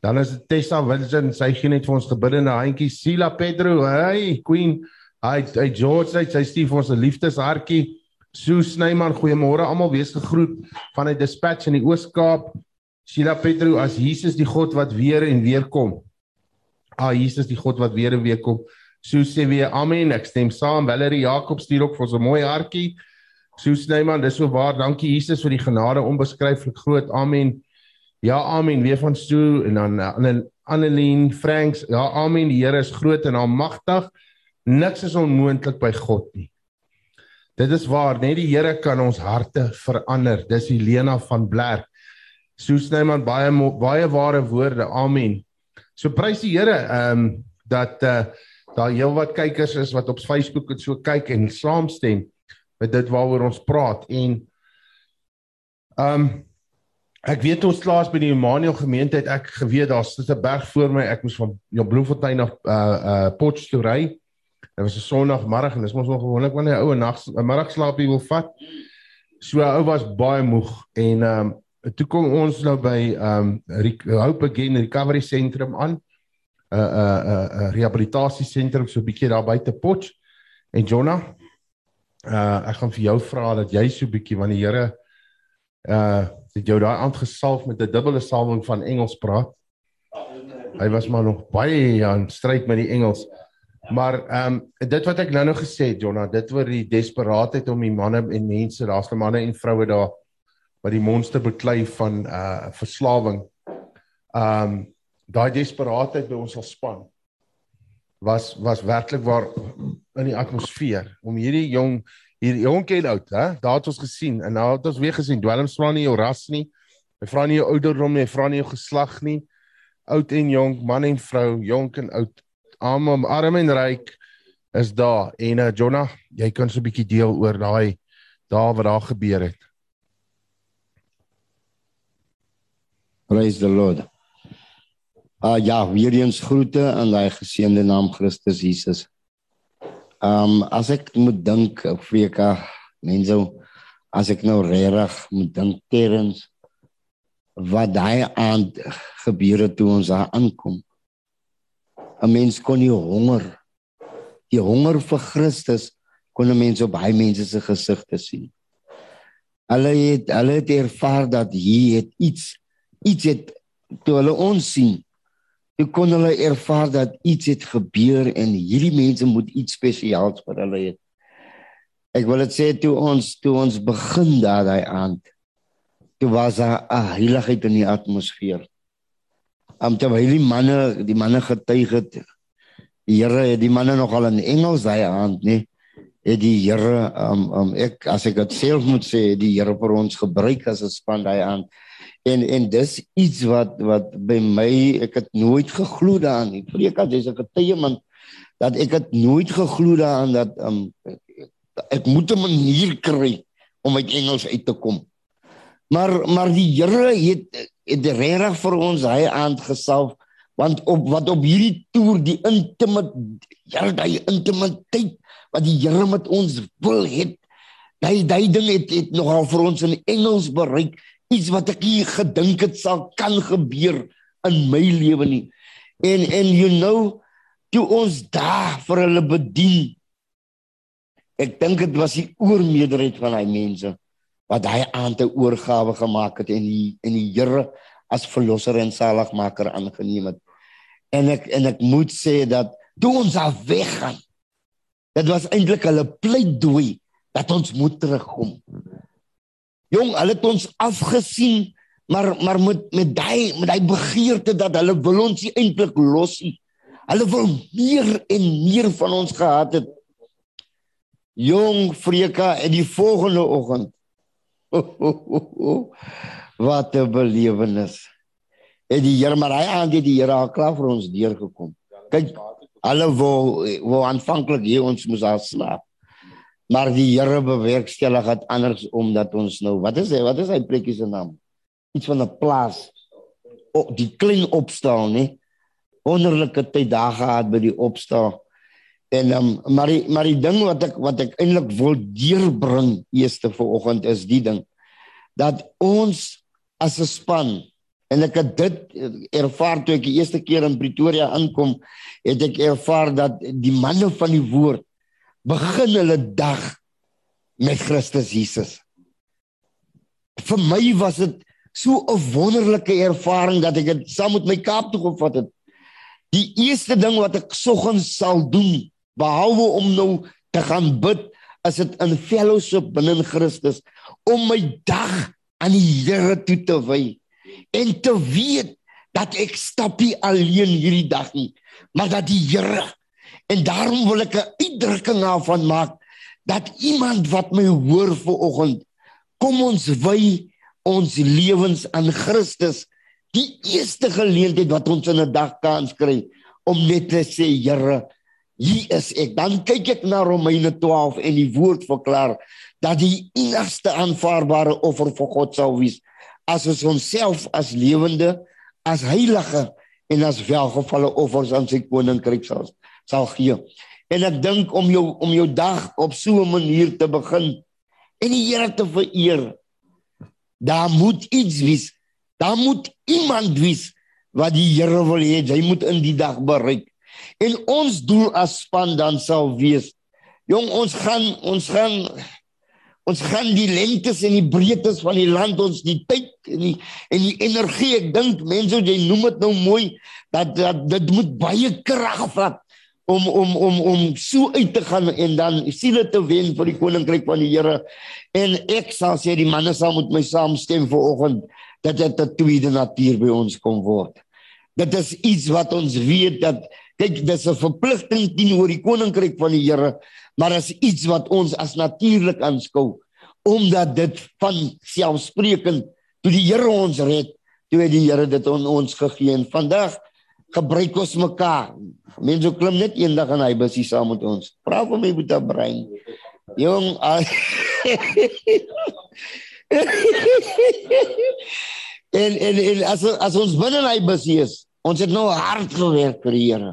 Dan is Tessa Winsin, sy gee net vir ons gebiddende handjie. Sila Pedro, hey Queen, hy hy George, hy, sy stuur vir ons 'n liefdeshartjie. Sue Snyman, goeiemôre almal, wees gegroet van die Dispatch in die Oos-Kaap. Sheila Petro as Jesus die God wat weer en weer kom. Ah Jesus die God wat weer en weer kom. So sê weer amen. Ek stem saam. Valerie Jakob stuur ook vir ons 'n mooi hartjie. So Snyman, dis so waar. Dankie Jesus vir die genade onbeskryflik groot. Amen. Ja, amen. Weer van so en dan aan Annelien Franks. Ja, amen. Die Here is groot en almagtig. Niks is onmoontlik by God nie. Dit is waar, net die Here kan ons harte verander. Dis Helena van Blerk. Soos Snyman baie baie ware woorde. Amen. So prys die Here ehm um, dat uh daar heelwat kykers is wat op Facebook en so kyk en saamstem met dit waaroor ons praat en ehm um, ek weet ons klaas by die Emmanuel gemeente het ek geweet daar's 'n berg voor my. Ek moes van jou Bloemfontein af uh uh Potchefstroom ry. Dit was 'n Sondagmiddag en dis mos nog gewoonlik wanneer 'n ou 'n nag 'n middagslaapie wil vat. So ou was baie moeg en ehm um, toe kom ons nou by ehm um, Hope Again Recovery Sentrum aan. 'n 'n 'n 'n rehabilitasie sentrum so 'n bietjie daar buite Potch. En Jonah uh ek gaan vir jou vra dat jy so 'n bietjie want die Here uh het jou daai aand gesalf met 'n dubbele salwing van Engels praat. Hy was maar nog baie aan stryd met die Engels. Maar ehm um, dit wat ek nou-nou gesê het Jonna, dit oor die desperaatheid om die manne en mense, daar's die manne en vroue daar wat die monster beklei van uh verslawing. Ehm um, daai desperaatheid by ons sal span was was werklik waar in die atmosfeer om hierdie jong hier jonk en oud, hè? Daar het ons gesien en nou het ons weer gesien dwelms vra nie jou ras nie. Hy vra nie jou ouderdom nie, hy vra nie jou geslag nie. Oud en jonk, man en vrou, jonk en oud, arm, arm en ryk is daar. En uh, Jonah, jy kan so 'n bietjie deel oor daai daar wat daar gebeur het. Praise the Lord. Ah uh, ja, weer eens groete aan daai geseënde naam Christus Jesus. Ehm um, as ek moet dink op Freka mense as ek nou regtig moet dink terens wat daai aand gebeure toe ons daar aankom. 'n Mens kon nie honger die honger vir Christus kon 'n mens op baie mense se gesigte sien. Hulle het hulle het ervaar dat hier het iets iets het toe hulle ons sien Jy kon hulle ervaar dat iets het gebeur en hierdie mense moet iets spesiaals vir hulle hê. Ek wil dit sê toe ons toe ons begin daai aand. Toe was daar 'n heiligheid in die atmosfeer. Am te baie die manne, die manne getuig het. Die Here het die manne nogal in Engels daai aand, nê? Het die Here um um ek as ek dit self moet sê, die Here vir ons gebruik as 'n span daai aand en en dis iets wat wat by my ek het nooit geglo daaraan nie. Preek as jy's 'n getuie man dat ek het nooit geglo daaraan dat um, ek moet 'n manier kry om uit Engels uit te kom. Maar maar die Here het het regtig vir ons hy aangesalf want op wat op hierdie toer die intieme ja daai intimiteit wat die Here met ons wil hê. Daai daai ding het, het nogal vir ons in Engels bereik iets wat ek nie gedink het sal kan gebeur in my lewe nie. En en you know, toe ons daar vir hulle bedien. Ek dink dit was die oormeerderheid van daai mense wat hy aan te oorgawe gemaak het en die en die Here as verlosser en saligmaker aangeneem het. En ek en ek moet sê dat toe ons af weggaan. Dit was eintlik hulle pleidooi dat ons moet terugkom. Jong, hulle het ons afgesien, maar maar met met daai met daai begeerte dat hulle wil ons nie eintlik los nie. Hulle wil meer en meer van ons gehad het. Jong Freka en die volgende oggend. Wat 'n belewenis. En die Here maar hy aan die Here al klaar vir ons deur gekom. Kyk, hulle wou wou aanvanklik hier ons moes al slaap. Maar die Here bewerkstellig het anders omdat ons nou, wat is hy? Wat is hy plekkie se naam? Iets van 'n plaas. O, die klein opstaan, nê? Wonderlike tyd daar gehad by die opstaan. En um, maar die, maar die ding wat ek wat ek eintlik wil deurbring eerste vanoggend is die ding dat ons as 'n span en ek het dit ervaar toe ek die eerste keer in Pretoria aankom, het ek ervaar dat die manne van die woord begin hulle dag met Christus Jesus. Vir my was dit so 'n wonderlike ervaring dat ek dit saam met my Kaap toe gevat het. Die eerste ding wat ek soggens sal doen, behalwe om nou te gaan bid, is dit in fellowship binne Christus om my dag aan die Here toe te wy en te weet dat ek stap nie alleen hierdie dag nie, maar dat die Here En daarom wil ek 'n uitdrukking daarvan maak dat iemand wat my hoor ver oggend, kom ons wy ons lewens aan Christus die eerste geleentheid wat ons in 'n dag kans kry om net te sê Here, hier is ek. Dan kyk ek na Romeine 12 en die woord verklaar dat die enigste aanvaarbare offer vir God sou wees as ons onsself as lewende, as heilige en as welgevalle offers aan sy koninkryk sal sal gee. En ek dink om jou om jou dag op so 'n manier te begin en die Here te vereer. Daar moet iets wees. Daar moet iemand wees wat die Here wil hê hy moet in die dag bereik. En ons doel as span dan sal wees. Jong, ons gaan ons gaan ons gaan die lengtes en die breedtes van die land ons die tyd en die en die energie ek dink mense jy noem dit nou mooi dat, dat dit moet baie krag vat om om om om so uit te gaan en dan siele te wen vir die koninkryk van die Here. En ek sal sê die manne sal met my saamstem vanoggend dat dit 'n tweede natuur by ons kom word. Dit is iets wat ons weet dat kyk dis 'n verpligting teenoor die koninkryk van die Here maar as iets wat ons as natuurlik aanskou omdat dit van selfsprekend toe die Here ons red toe het die Here dit aan ons gegee. En vandag gebruik ons mekaar. Mense klim net eendag in hy busie saam met ons. Vra vir my moet brein. Jong en en en as as ons binne hy busie is ons het nou hard gewerk vir die Here.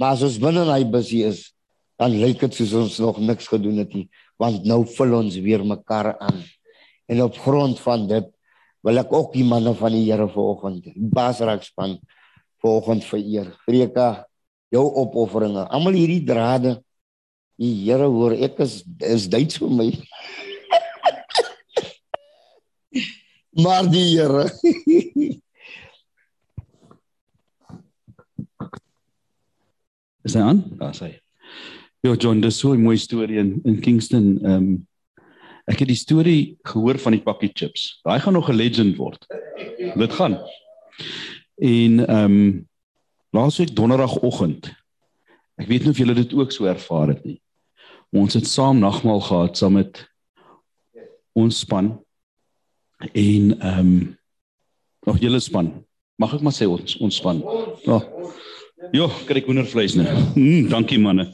Maar as ons binne hy busie is dan lyk dit soos ons nog niks gedoen het nie want nou vul ons weer mekaar aan. En op grond van dit wil ek ook die manne van die Here vanoggend basrakspan vanoggend vereer Greka jou opofferinge almal hierdie drade die Here hoor ek is is Duits vir my maar die Here Is hy aan? Daar sê hy. Ja John, dis so 'n mooi storie in in Kingston. Ehm um, ek het die storie gehoor van die pakkie chips. Daai gaan nog 'n legend word. Dit gaan. En ehm um, laasweek donderdagoggend. Ek weet nie of julle dit ook so ervaar het nie. Ons het saam nagmaal gehad saam met ons span en ehm um, nog julle span. Mag ek maar sê ons ons span. Ja. Ja, kry ek hoendervleis nou. Mm, dankie manne.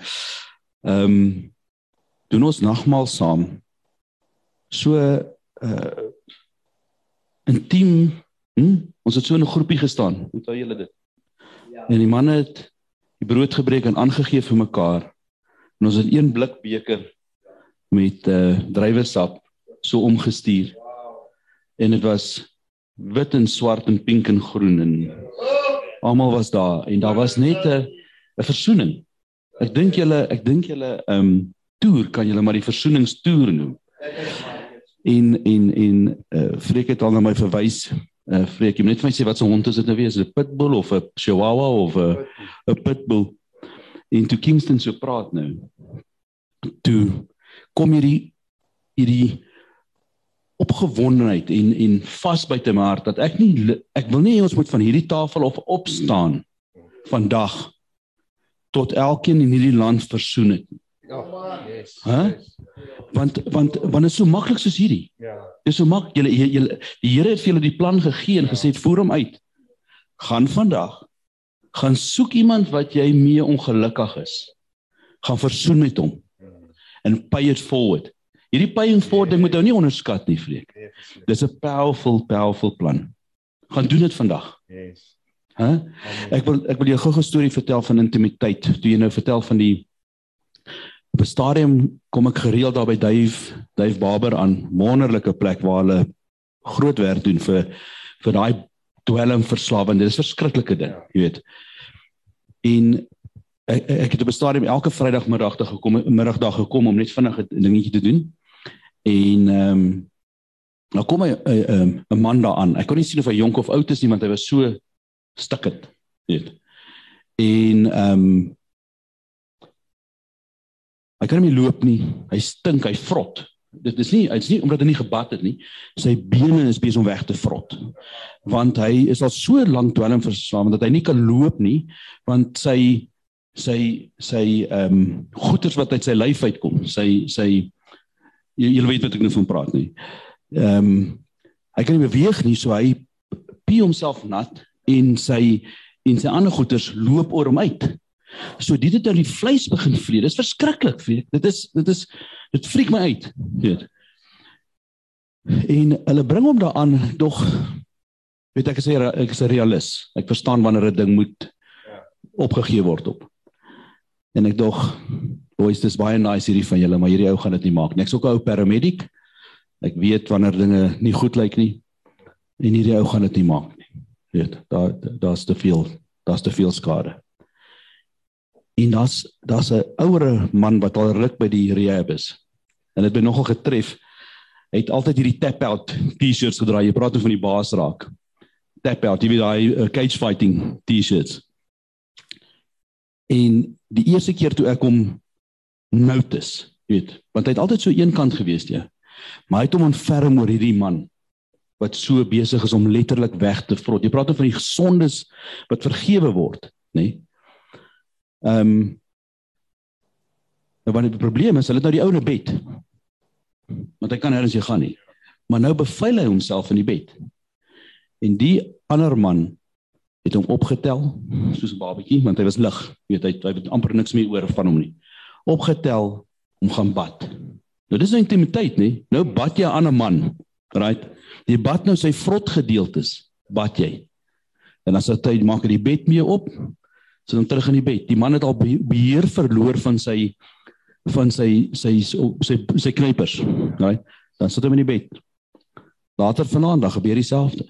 Ehm um, doen ons nagmaal saam. So uh intiem. Hm? Ons het so in 'n groepie gestaan. Onthou julle dit? Ja. En die manne het die brood gebreek en aangegee vir mekaar. En ons het een blik beker met uh druiwesap so omgestuur. En dit was wit en swart en pink en groen en almal was daar en daar was net 'n 'n versoening. Ek dink julle ek dink julle ehm um, toer kan julle maar die versoeningstoer noem. En en en eh uh, Freek het al na my verwys. Eh uh, Freek, jy moet net vir my sê wat se hond is dit nou weer? Is dit 'n pitbull of 'n chihuahua of 'n 'n pitbull? In to Kingston so praat nou. Toe kom hierdie hierdie opgewondenheid en en vasbyt in my hart dat ek nie ek wil nie ons moet van hierdie tafel of opstaan vandag tot elkeen in hierdie land versoen het. Ja. Yes. Hæ? Want want want dit is so maklik soos hierdie. Ja. Dit is so mak julle julle die Here het vir julle die plan gegee en gesê voer hom uit. Gaan vandag gaan soek iemand wat jy mee ongelukkig is. Gaan versoen met hom. En pay it forward. Hierdie paying forward ding moet ou nie onderskat nie, vreek. Nee, Dis 'n powerful powerful plan. Gaan doen dit vandag. Yes. Hæ? Ek wil ek wil jou gou 'n storie vertel van intimiteit. Toe jy nou vertel van die op 'n stadium kom ek gereeld daar by Dave Dave Barber aan, wonderlike plek waar hulle groot werk doen vir vir daai dwelm verslawing. Dit is 'n verskriklike ding, jy weet. En ek ek het op 'n stadium elke Vrydagmiddag te gekom, middagdag gekom om net vinnig 'n dingetjie te doen. En ehm um, nou kom 'n 'n 'n man daar aan. Ek kon nie sien of hy jonk of oud is nie want hy was so stikkend, weet. En ehm um, hy kan nie loop nie. Hy stink, hy vrot. Dit is nie, dit's nie omdat hy nie gebad het nie. Sy bene is besig om weg te vrot. Want hy is al so lank dwelm verslaaf dat hy nie kan loop nie, want sy sy sy ehm um, goeters wat uit sy lyf uitkom. Sy sy jy, jy weet wat ek nou van praat nie. Ehm um, hy kan nie beweeg nie, so hy pie homself nat en sy en sy ander goeters loop oor hom uit. So dit het dan die vleis begin vlee. Dis verskriklik, weet. Dit is dit is dit freak my uit, weet. En hulle bring hom daaraan dog weet ek sê ek is 'n realis. Ek verstaan wanneer 'n ding moet opgegee word op. En ek dog boys dis baie nice hierdie van julle, maar hierdie ou gaan dit nie maak nie. Ek's ook 'n ou paramedic. Ek weet wanneer dinge nie goed lyk nie. En hierdie ou gaan dit nie maak nie. Weet, daar daar's te veel, daar's te veel skade. En daar's daar's 'n ouer man wat al ruk by die rehab is. En dit het my nogal getref. Hy het altyd hierdie tap out T-shirts gedra. Jy praat oor van die baas raak. Tap out, jy weet daai uh, cage fighting T-shirts. En die eerste keer toe ek hom notice, weet, want hy het altyd so eenkant gewees, ja. Maar hy het hom ontferm oor hierdie man wat so besig is om letterlik weg te vrot. Jy praat oor van die gesondes wat vergewe word, nê? Nee? Ehm um, Nou wanneer die probleem is, hulle het nou die ou in 'n bed. Want hy kan nêrens heen gaan nie. Maar nou beveil hy homself in die bed. En die ander man het hom opgetel soos 'n babatjie want hy was lig, weet hy, hy het amper niks meer oor van hom nie. Opgetel om gaan bad. Nou dis nou intimiteit, nê? Nou bad jy 'n man, right? Jy bad nou sy vrot gedeeltes, bad jy. En as hy maak hy die bed mee op, sit hom terug in die bed. Die man het al beheer verloor van sy van sy sy sy sy, sy knypers, right? Dan sit hom in die bed. Later vanaand dan gebeur dieselfde.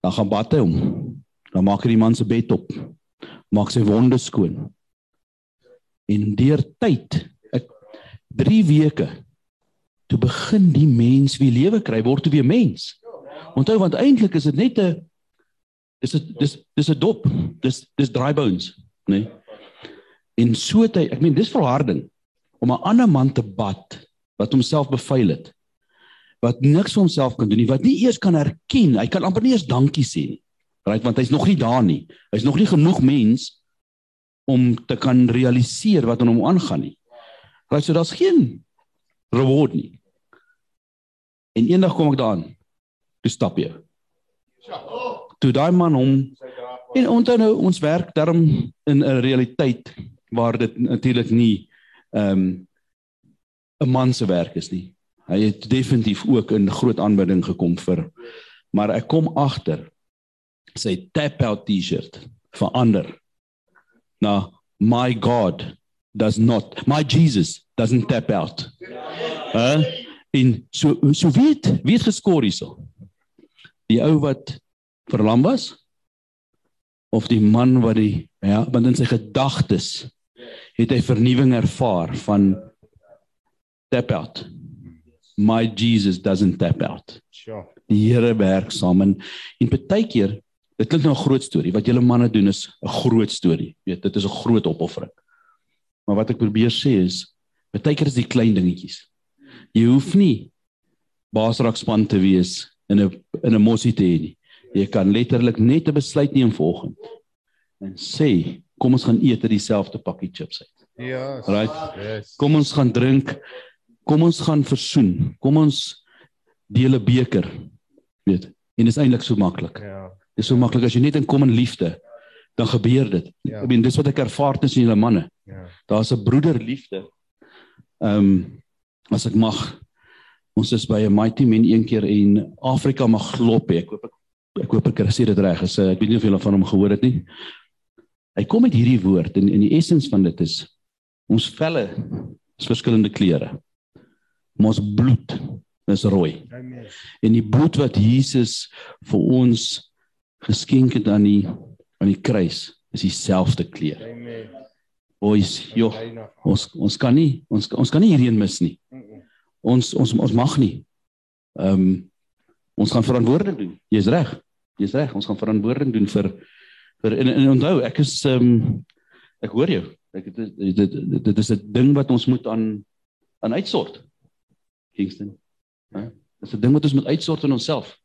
Dan gaan bad hy hom. Dan maak hy die man se bed op. Maak sy wonde skoon. En deur tyd, ek 3 weke toe begin die mens weer lewe kry, word toe weer mens. Onthou want eintlik is dit net 'n dis dis dis 'n dop. Dis dis dry bones, né? Nee? En so het hy, ek meen dis volharding om 'n ander man te bad wat homself beveil het. Wat niks vir homself kan doen nie, wat nie eers kan erken, hy kan amper nie eens dankie sê nie. Right, want hy's nog nie daar nie. Hy's nog nie genoeg mens om te kan realiseer wat aan hom aangaan nie. Right, so daar's geen reward nie. En eendag kom ek daaraan. Toe stap jy. Toe daai man hom en onthou nou ons werk daarom in 'n realiteit waar dit natuurlik nie ehm um, 'n man se werk is nie. Hy het definitief ook in groot aanbidding gekom vir maar ek kom agter sy tap out T-shirt verander na my God does not my Jesus doesn't tap out. Hæ? Uh, en so so weet weet geskor hierso. Die ou wat verlam was of die man wat die ja, want in sy gedagtes het hy vernuwing ervaar van tap out. My Jesus doesn't tap out. Sure. Die Here werk saam en en baie keer dit klink nou 'n groot storie. Wat julle manne doen is 'n groot storie. Weet, dit is 'n groot opoffering. Maar wat ek probeer sê is baie keer is die klein dingetjies. Jy hoef nie baasrak span te wees in 'n in 'n mossie te hê nie. Jy kan letterlik net 'n besluit neem vanoggend en sê, kom ons gaan eet uit dieselfde pakkie chips uit. Ja. Right? Yes. Kom ons gaan drink. Kom ons gaan versoen. Kom ons deel 'n beker. Weet? En dit is eintlik so maklik. Ja. Dit is so maklik as jy net in kom in liefde, dan gebeur dit. Ja. Ek bedoel dis wat ek ervaar tussen julle manne. Ja. Daar's 'n broederliefde. Ehm um, as ek mag ons is by 'n mighty men een keer en Afrika mag glop hê. Ek hoop ek ek hoop ek sê dit reg. Is ek weet nie of julle van hom gehoor het nie. Hy kom met hierdie woord en in die essens van dit is ons velle is verskillende kleure. Maar ons bloed is rooi. Amen. En die bloed wat Jesus vir ons geskenk het aan die aan die kruis is dieselfde kleur. Amen. Boys, joh, ons ons kan nie ons ons kan nie hierheen mis nie. Ons ons ons mag nie. Ehm um, ons gaan verantwoording doen. Jy's reg. Jy's reg. Ons gaan verantwoording doen vir vir en, en onthou, ek is ehm um, ek hoor jou. Ek dit dit, dit dit is 'n ding wat ons moet aan aan uitsort. Kingston. Hè? Dis 'n ding wat ons moet uitsort in onsself.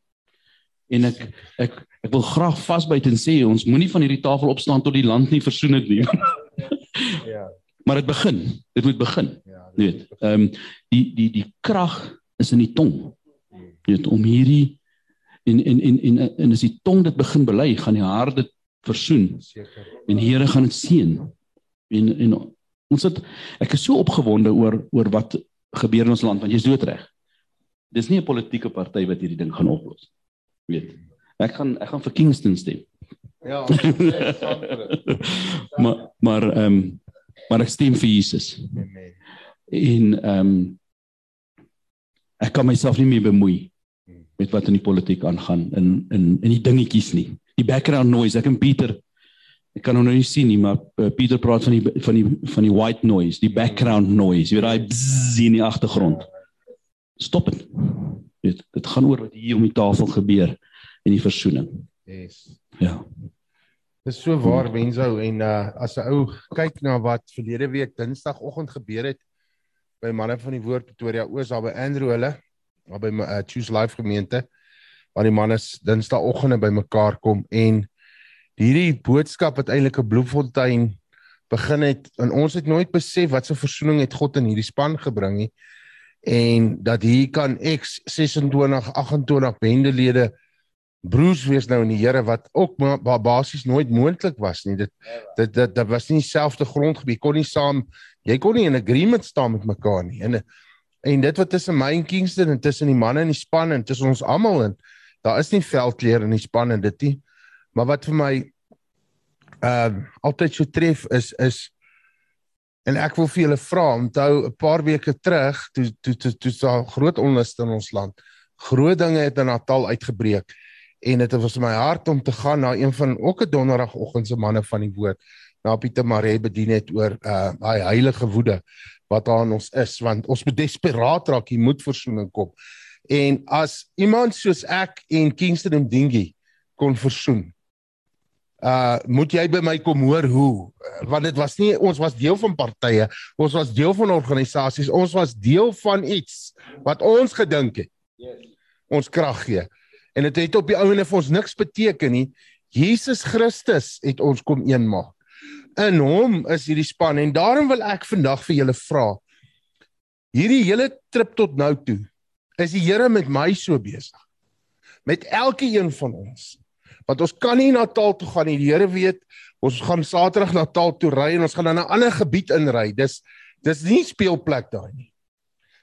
En ek ek ek wil graag vasbyt en sê ons moenie van hierdie tafel opstaan tot die land nie versoen het nie. Ja. maar dit begin. Dit moet begin. Ja. Jy weet, ehm um, die die die krag is in die tong. Weet om hierdie En en en en, en as die tong dit begin bely, gaan die hart dit versoen. Seker. En Here gaan dit seën. En en ons het ek is so opgewonde oor oor wat gebeur in ons land want jy's doodreg. Dis nie 'n politieke party wat hierdie ding gaan oplos. Weet. Ek gaan ek gaan vir Kingston stem. Ja. maar maar ehm um, maar ek stem vir Jesus. Amen. En ehm um, ek kan myself nie meer bemoei met wat in die politiek aangaan in in in die dingetjies nie. Die background noise, ek en Pieter ek kan hom nou nie sien nie, maar uh, Pieter praat van die van die van die white noise, die background noise, jy weet daai bzzz in die agtergrond. Stop dit. Dit dit gaan oor wat hier om die tafel gebeur en die versoening. Yes. Ja. Dis so waar Wenzo en uh as 'n ou kyk na wat verlede week Dinsdagoggend gebeur het by manne van die woord Pretoria Oos daar by Andrew hulle daar by uh, Choose Life gemeente waar die manne Dinsdagoggende bymekaar kom en hierdie boodskap wat eintlik 'n Bloemfontein begin het en ons het nooit besef wat 'n so versoening het God in hierdie span gebring nie en dat hier kan X 26 28 bendelede broers wees nou in die Here wat ook ba basies nooit moontlik was nie. Dit dit dit dit was nie dieselfde grondgebied kon nie saam jy kon nie in agreement staan met mekaar nie. En en dit wat tussen my en Kingston en tussen die manne in die span en tussen ons almal en daar is nie veldkleur in die span en dit nie. Maar wat vir my ehm uh, altyd so tref is is en ek wil vir julle vra onthou 'n paar weke terug toe toe toe toe daar groot onluste in ons land. Groot dinge het in Natal uitgebreek en dit was my hart om te gaan na een van ook 'n donderdagoggend se manne van die woord na Pieter Maree bedien het oor uh daai heilige woede wat aan ons is want ons moet desperaat raak hier moet versoening kom en as iemand soos ek en Kingston Mdingi kon versoen uh moet jy by my kom hoor hoe want dit was nie ons was deel van partye ons was deel van organisasies ons was deel van iets wat ons gedink het yes. ons krag gee en dit het, het op die ouene vir ons niks beteken nie. Jesus Christus het ons kom een maak. In hom is hierdie span en daarom wil ek vandag vir julle vra. Hierdie hele trip tot nou toe is die Here met my so besig. Met elke een van ons. Want ons kan nie na Natal toe gaan nie. Die Here weet ons gaan Saterdag na Natal toe ry en ons gaan dan 'n ander gebied inry. Dis dis nie speelplek daai nie.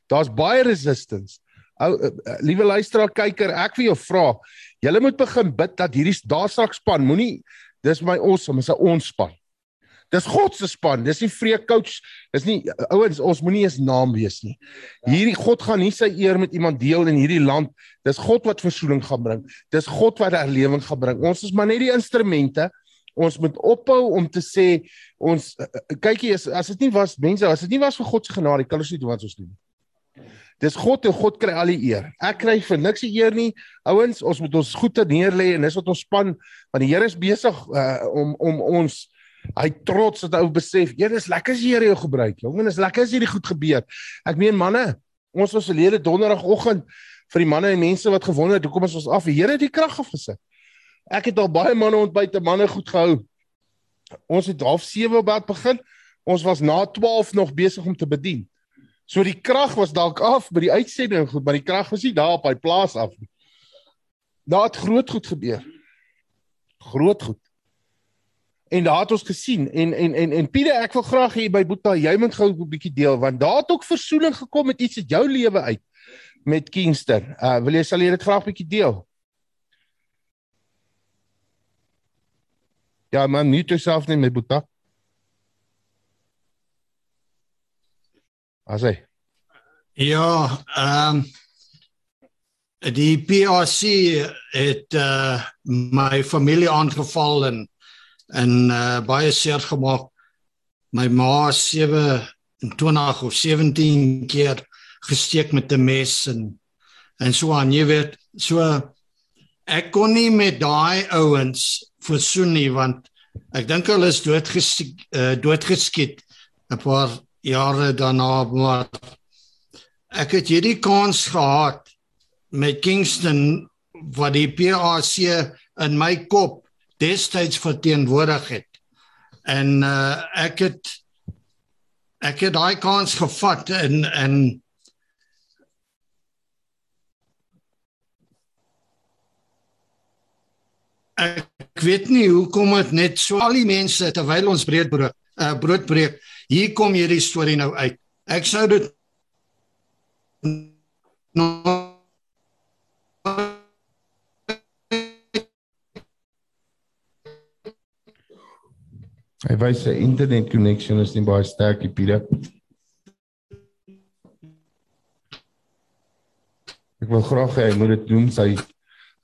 Daar's baie resistance. Ou uh, uh, liewe luisteraar kyker, ek wil jou vra, julle moet begin bid dat hierdie daar straks span moenie dis my awesome, is 'n ons span. Dis God se span, dis nie vreek coach, dis nie ouens, ons moenie eens naam wees nie. Hierdie God gaan nie sy eer met iemand deel in hierdie land. Dis God wat versoening gaan bring. Dis God wat herlewing gaan bring. Ons is maar net die instrumente. Ons moet ophou om te sê ons kykie as as dit nie was mense, as dit nie was vir God se genade, kan ons nie doen wat ons doen. Dis God en God kry al die eer. Ek kry vir niks die eer nie. Ouens, ons moet ons goed neerlê en dis wat ons span want die Here is besig uh, om om ons hy trots dat ou besef, "Here, dis lekker as die Here jou gebruik." Jong, en is lekker as hierdie goed gebeur. Ek meen manne, ons was verlede donderdagoggend vir die manne en mense wat gewonder het, hoekom ons af? Die Here het die krag afgesit. Ek het al baie manne ontbyt, manne goed gehou. Ons het half 7 op bad begin. Ons was na 12 nog besig om te bedien. So die krag was dalk af by die uitsending goed, maar die krag was nie daar op hy plaas af nie. Daar het groot goed gebeur. Groot goed. En daar het ons gesien en en en en Pieter ek wil graag hê by Boeta jy moet gou 'n bietjie deel want daar het ook versoening gekom met iets uit jou lewe uit met Kingston. Uh wil jy sal jy dit graag bietjie deel? Ja man, nie te self net met Boeta. As hy. Ja, ehm um, die PRC het uh my familie aangeval en en uh baie seer gemaak. My ma 27 of 17 keer gesteek met 'n mes en en so aan jy weet so ek kon nie met daai ouens versoen nie want ek dink hulle is doodgeskiet uh, doodgeskiet 'n paar jare daarna maar ek het hierdie kans gehad met Kingston wat die PAC in my kop destyds verteenwoordig het. En uh, ek het ek het daai kans gevat en en ek weet nie hoekom dit net so al die mense terwyl ons breed brood uh, brood breek hier kom hierdie storie nou uit. Ek sou dit no Hy wys sy internet connection is nie baie sterk nie, Pieter. Ek wil graag hê hy moet dit doen sy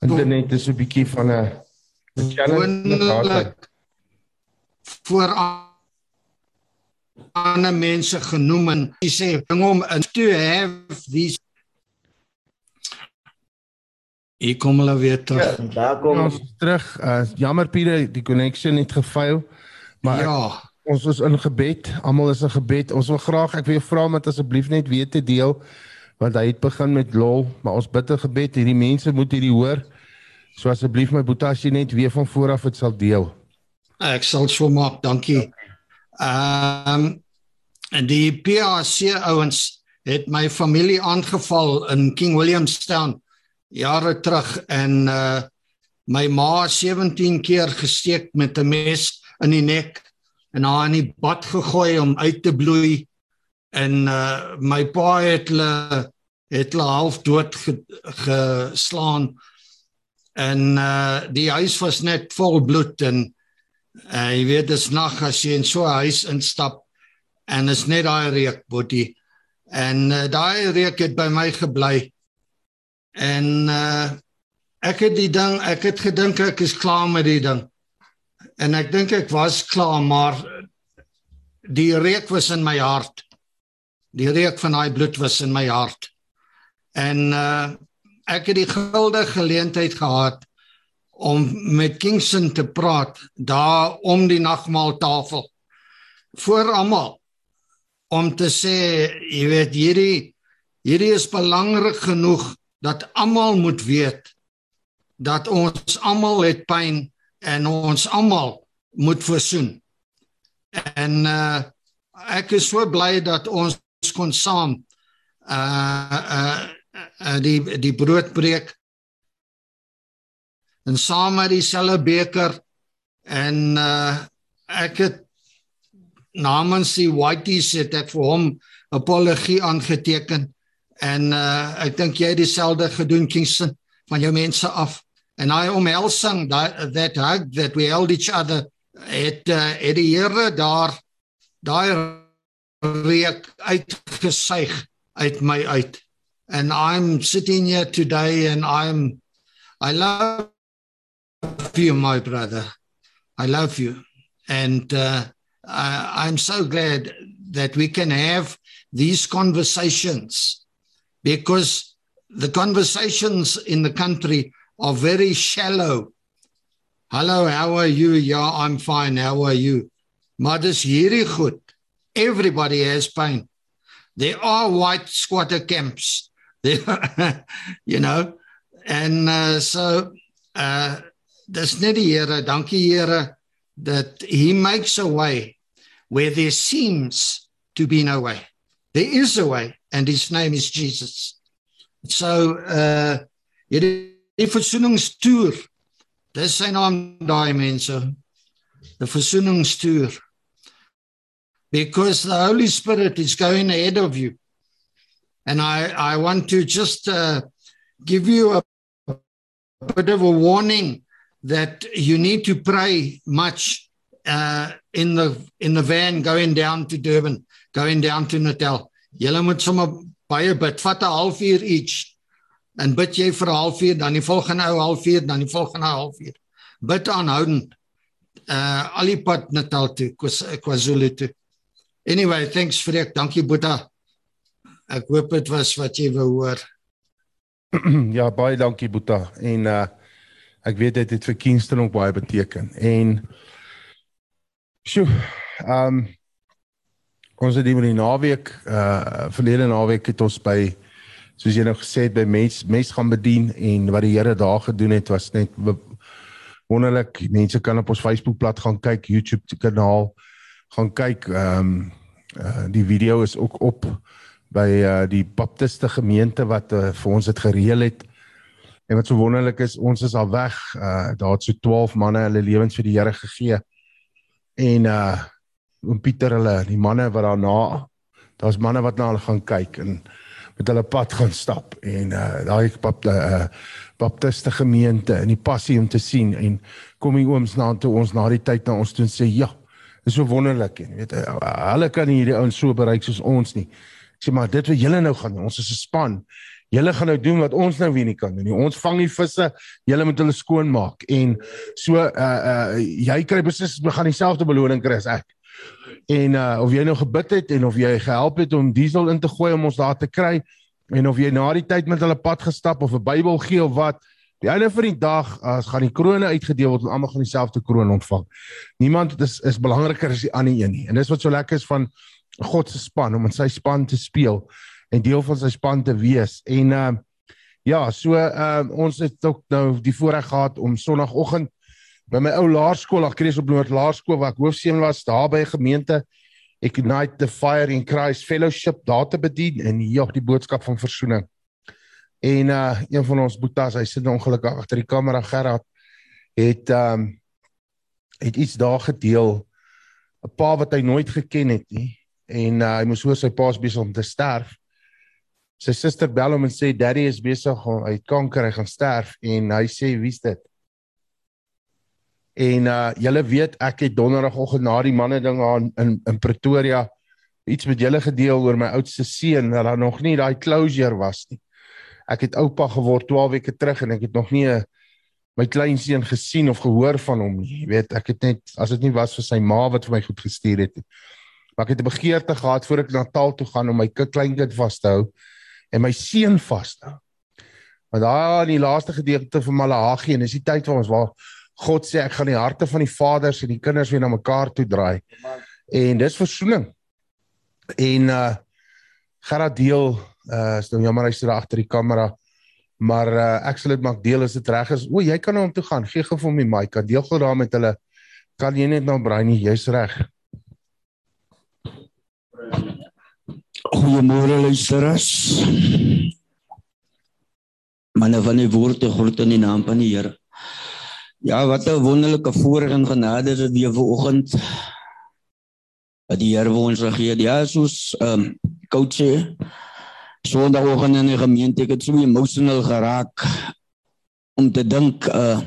internet is 'n bietjie van 'n challenge voor ander mense genoem en hy sê bring hom in to have these Ek kom hulle weer terug. Daar Ja, kom ons is terug. Uh, jammer Pieter, die connection het gefaal. Maar Ja, ek, ons is in gebed. Almal is in gebed. Ons wil graag ek wil jou vra om dit asseblief net weer te deel want hy het begin met lol, maar ons bid in gebed hierdie mense moet hierdie hoor. So asseblief my boetie as jy net weer van voor af dit sal deel. ek sal so maak, dankie. Ehm en die PAC ouens het my familie aangeval in King Williamstown jare terug en uh my ma 17 keer gesteek met 'n mes in die nek en haar in die bad gegooi om uit te bloei. En uh my pa het hulle het hulle half dood ge, geslaan. En uh die huis was net vol bloed en uh, jy weet dis nag as jy in so 'n huis instap en is net daai reuk boetie en uh, daai reuk het by my gebly. En uh ek het die ding ek het gedink ek is klaar met die ding en ek dink ek was klaar maar die reuk was in my hart. Die reuk van daai bloed was in my hart. En uh ek het die guldige geleentheid gehad om met Kingston te praat daar om die nagmaaltafel voor almal om te sê jy weet hierdie hierdie is belangrik genoeg dat almal moet weet dat ons almal het pyn en ons almal moet versoen. En uh ek is so bly dat ons kon saam uh uh, die die brood breek en saam met dieselfde beker en uh ek het namens die Whiteys het ek vir hom apologie aangeteken en uh ek dink jy het dieselfde gedoen Kingston van jou mense af en hy omhelsing that, that hug that we held each other het uh, het die Here daar daai reuk uitgesuig uit my uit. And I'm sitting here today and I'm I love you my brother. I love you. And uh, I, I'm so glad that we can have these conversations because the conversations in the country are very shallow. Hello, how are you? Yeah, I'm fine. How are you? Maar dis hierdie. Everybody has pain. There are white squatter camps. There, you know, and uh, so uh dis net die Here, that he makes a way where there seems to be no way. There is a way and his name is Jesus. So uh versoeningstoer. Dis sy naam daai mense. The versoeningstoer. Because the Holy Spirit is going ahead of you. And I I want to just uh give you a, a bit of a warning that you need to pray much uh in the in the van going down to Durban, going down to Natal. Julle moet sommer baie bid, vat 'n halfuur each. En bid jy vir 'n halfuur, dan die volgende ou halfuur, dan die volgende halfuur. Bid aanhoudend. Uh al die pad Natal toe, KwaZulu toe. Anyway, thanks Freek. Dankie Boeta. Ek hoop dit was wat jy wou hoor. ja, baie dankie Boeta. En uh ek weet dit het vir Kingston ook baie beteken. En sjoe, ehm um, ons het die naweek uh verlede naweek het ons by soos jy nou gesê het by mes mes gaan bedien en wat die Here daar gedoen het was net wonderlik. Mense kan op ons Facebookblad gaan kyk, YouTube kanaal gaan kyk. Ehm um, uh die video is ook op by uh die baptiste gemeente wat uh, vir ons dit gereël het En wat so wonderlik is, ons is al weg. Uh daar het so 12 manne hulle lewens vir die Here gegee. En uh oom Pieter hulle, die manne wat daarna daar's manne wat na hulle gaan kyk en met hulle pad gaan stap en uh daai pap uh baptiste gemeente in die passie om te sien en kom die ooms na toe ons na die tyd na ons toe en sê ja, is so wonderlik en weet uh, hulle kan hierdie ouens so bereik soos ons nie. Ek sê maar dit wat julle nou gaan doen, ons is 'n span. Julle gaan nou doen wat ons nou weer nie kan doen nie. Ons vang die visse, julle moet hulle skoon maak en so uh uh jy kry beslis gaan dieselfde beloning kry as ek. En uh of jy nou gebid het en of jy gehelp het om diesel in te gooi om ons daar te kry en of jy na die tyd met hulle pad gestap of 'n Bybel gee of wat, die einde van die dag as gaan die krone uitgedeel word en almal gaan dieselfde kroon ontvang. Niemand is is belangriker as die ander een nie. En dis wat so lekker is van God se span om in sy span te speel en deel van sy span te wees. En uh ja, so uh ons het ook nou die voorreg gehad om sonoggend by my ou laerskool, Agrees op Noord Laerskool waar ek hoofseun was, daar by gemeente Ignite the Fire in Christ Fellowship daar te bedien en ja, die boodskap van verzoening. En uh een van ons boetas, hy sit ongelukkig agter die kamera Gerard het um het iets daar gedeel 'n pa wat hy nooit geken het nie en uh, hy moes hoor sy pa's besig om te sterf. Sy suster bel hom en sê daddy is besig om hy kanker, hy gaan sterf en hy sê wie's dit? En uh julle weet ek het donderdagoggend na die manne ding aan in in Pretoria iets met julle gedeel oor my oudste seun dat daar nog nie daai closure was nie. Ek het oupa geword 12 weke terug en ek het nog nie 'n my kleinseun gesien of gehoor van hom nie. Jy weet, ek het net as dit nie was vir sy ma wat vir my goed gestuur het nie. Maar ek het 'n begeerte gehad voor ek Natal toe gaan om my kleinkind vas te hou en my seun vas te hou. Maar daar in die laaste gedeelte van Malagi en dis die tyd waar ons waar God sê ek gaan die harte van die vaders en die kinders weer na mekaar toe draai. En dis versoening. En uh Gerard deel uh is nou jammer hy sit daar agter die kamera. Maar uh ek sal dit maak deel as dit reg is. O, jy kan na hom toe gaan. Gee gou vir my mic. Kan deel gou daar met hulle. Kan jy net nou braai nie. Jy's reg. Goeiemôre luisteraars. Manne van die woord, groet in die naam van die Here. Ja, wat 'n wonderlike voorreg en genade is dit weer vanoggend. Dat die Here ons gegee het. Ja, soos ehm um, coach Sondagoggend in die gemeente ek het so emotional geraak om te dink uh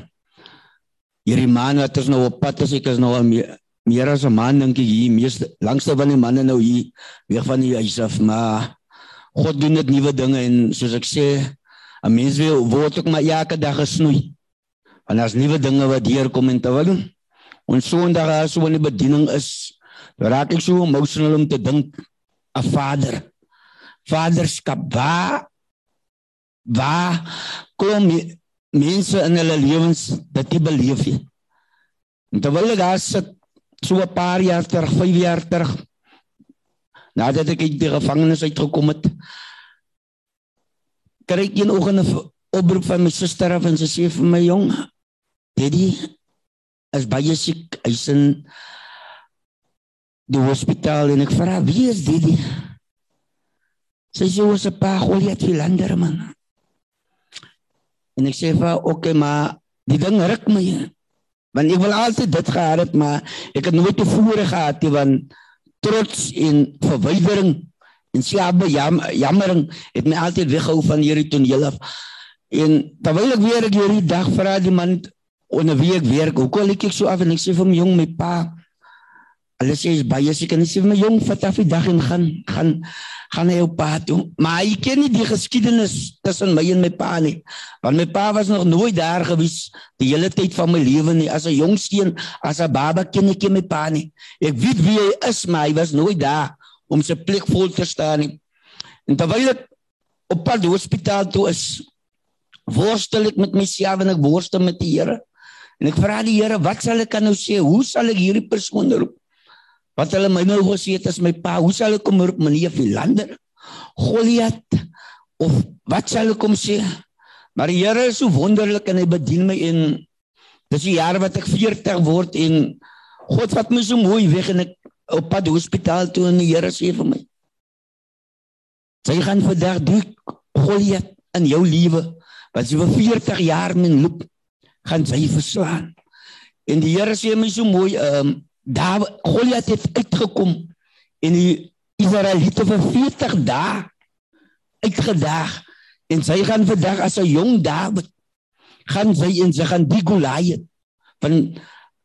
hierdie man wat is nou op pad as ek is nou al meer, meer as 'n man dink ek hier meeste langste van die manne nou hier weg van die huis af maar God doen dit nuwe dinge en soos ek sê 'n mens wil word ook maar elke dag gesnoei En as nuwe dinge wat hier kom en terwyl ons Sondag as so 'n bediening is, raak ek so emotional om te dink 'n vader. Vaderskap waar waar kom mense in hulle lewens dat jy beleef het. En terwyl ek daar sit so 'n paar jaar terug, 5 jaar terug nadat ek uit die gevangenis uitgekom het, kry ek een oggend 'n oproep van my suster af en sy sê vir my jong, Daddy is baie siek. Hy's in die hospitaal en ek vra wie is Daddy? Sy sê ons 'n paar Goliat Philander man. En ek sê vir oké okay, maar die ding ruk my. Want ek wil altyd dit gehad het maar ek het nooit tevore gehad nie want trots en verwydering en slaap jam, jammering het my altyd weggehou van hierdie toneel af. En terwyl ek weer ek hierdie dag vra die man onder wie ek werk. Hoe kom ek so af en ek sê vir my jong my pa. Hulle sê is baie seker ek sê my jong vat af die dag en gaan gaan gaan hy op pad toe. Maar hy ken nie die geskiedenis tussen my en my pa nie. Want my pa was nog nooit daar gewees die hele tyd van my lewe nie. As 'n jong seun, as 'n baba ken ek my pa nie. Ek weet wie hy is, maar hy was nooit daar om sy plek vol te staan nie. En terwyl ek op pad hospitaal toe is, worstel ek met myself en ek worstel met die Here. En ek vra die Here, wat sal ek nou sê? Hoe sal ek hierdie persoon roep? Wat hulle my nou gesê het as my pa, hoe sal ek hom roep meneer Philander? Goliat of wat sal ek hom sê? Maar die Here is so wonderlik en hy bedien my en dis die jaar wat ek 40 word en God vat my so mooi weg en ek op pad hospitaal toe en die Here sê vir my. Jy gaan vandag doen Goliat in jou lewe wat sy vir 40 jaar men loop gaan sy verslaan. En die Here sê my so mooi, ehm um, daar Goliat het uitgekom en die Israeliete vir 40 dae uitgedaag en sy gaan vandag as 'n jong Dawid gaan sy en sy gaan die Goliat van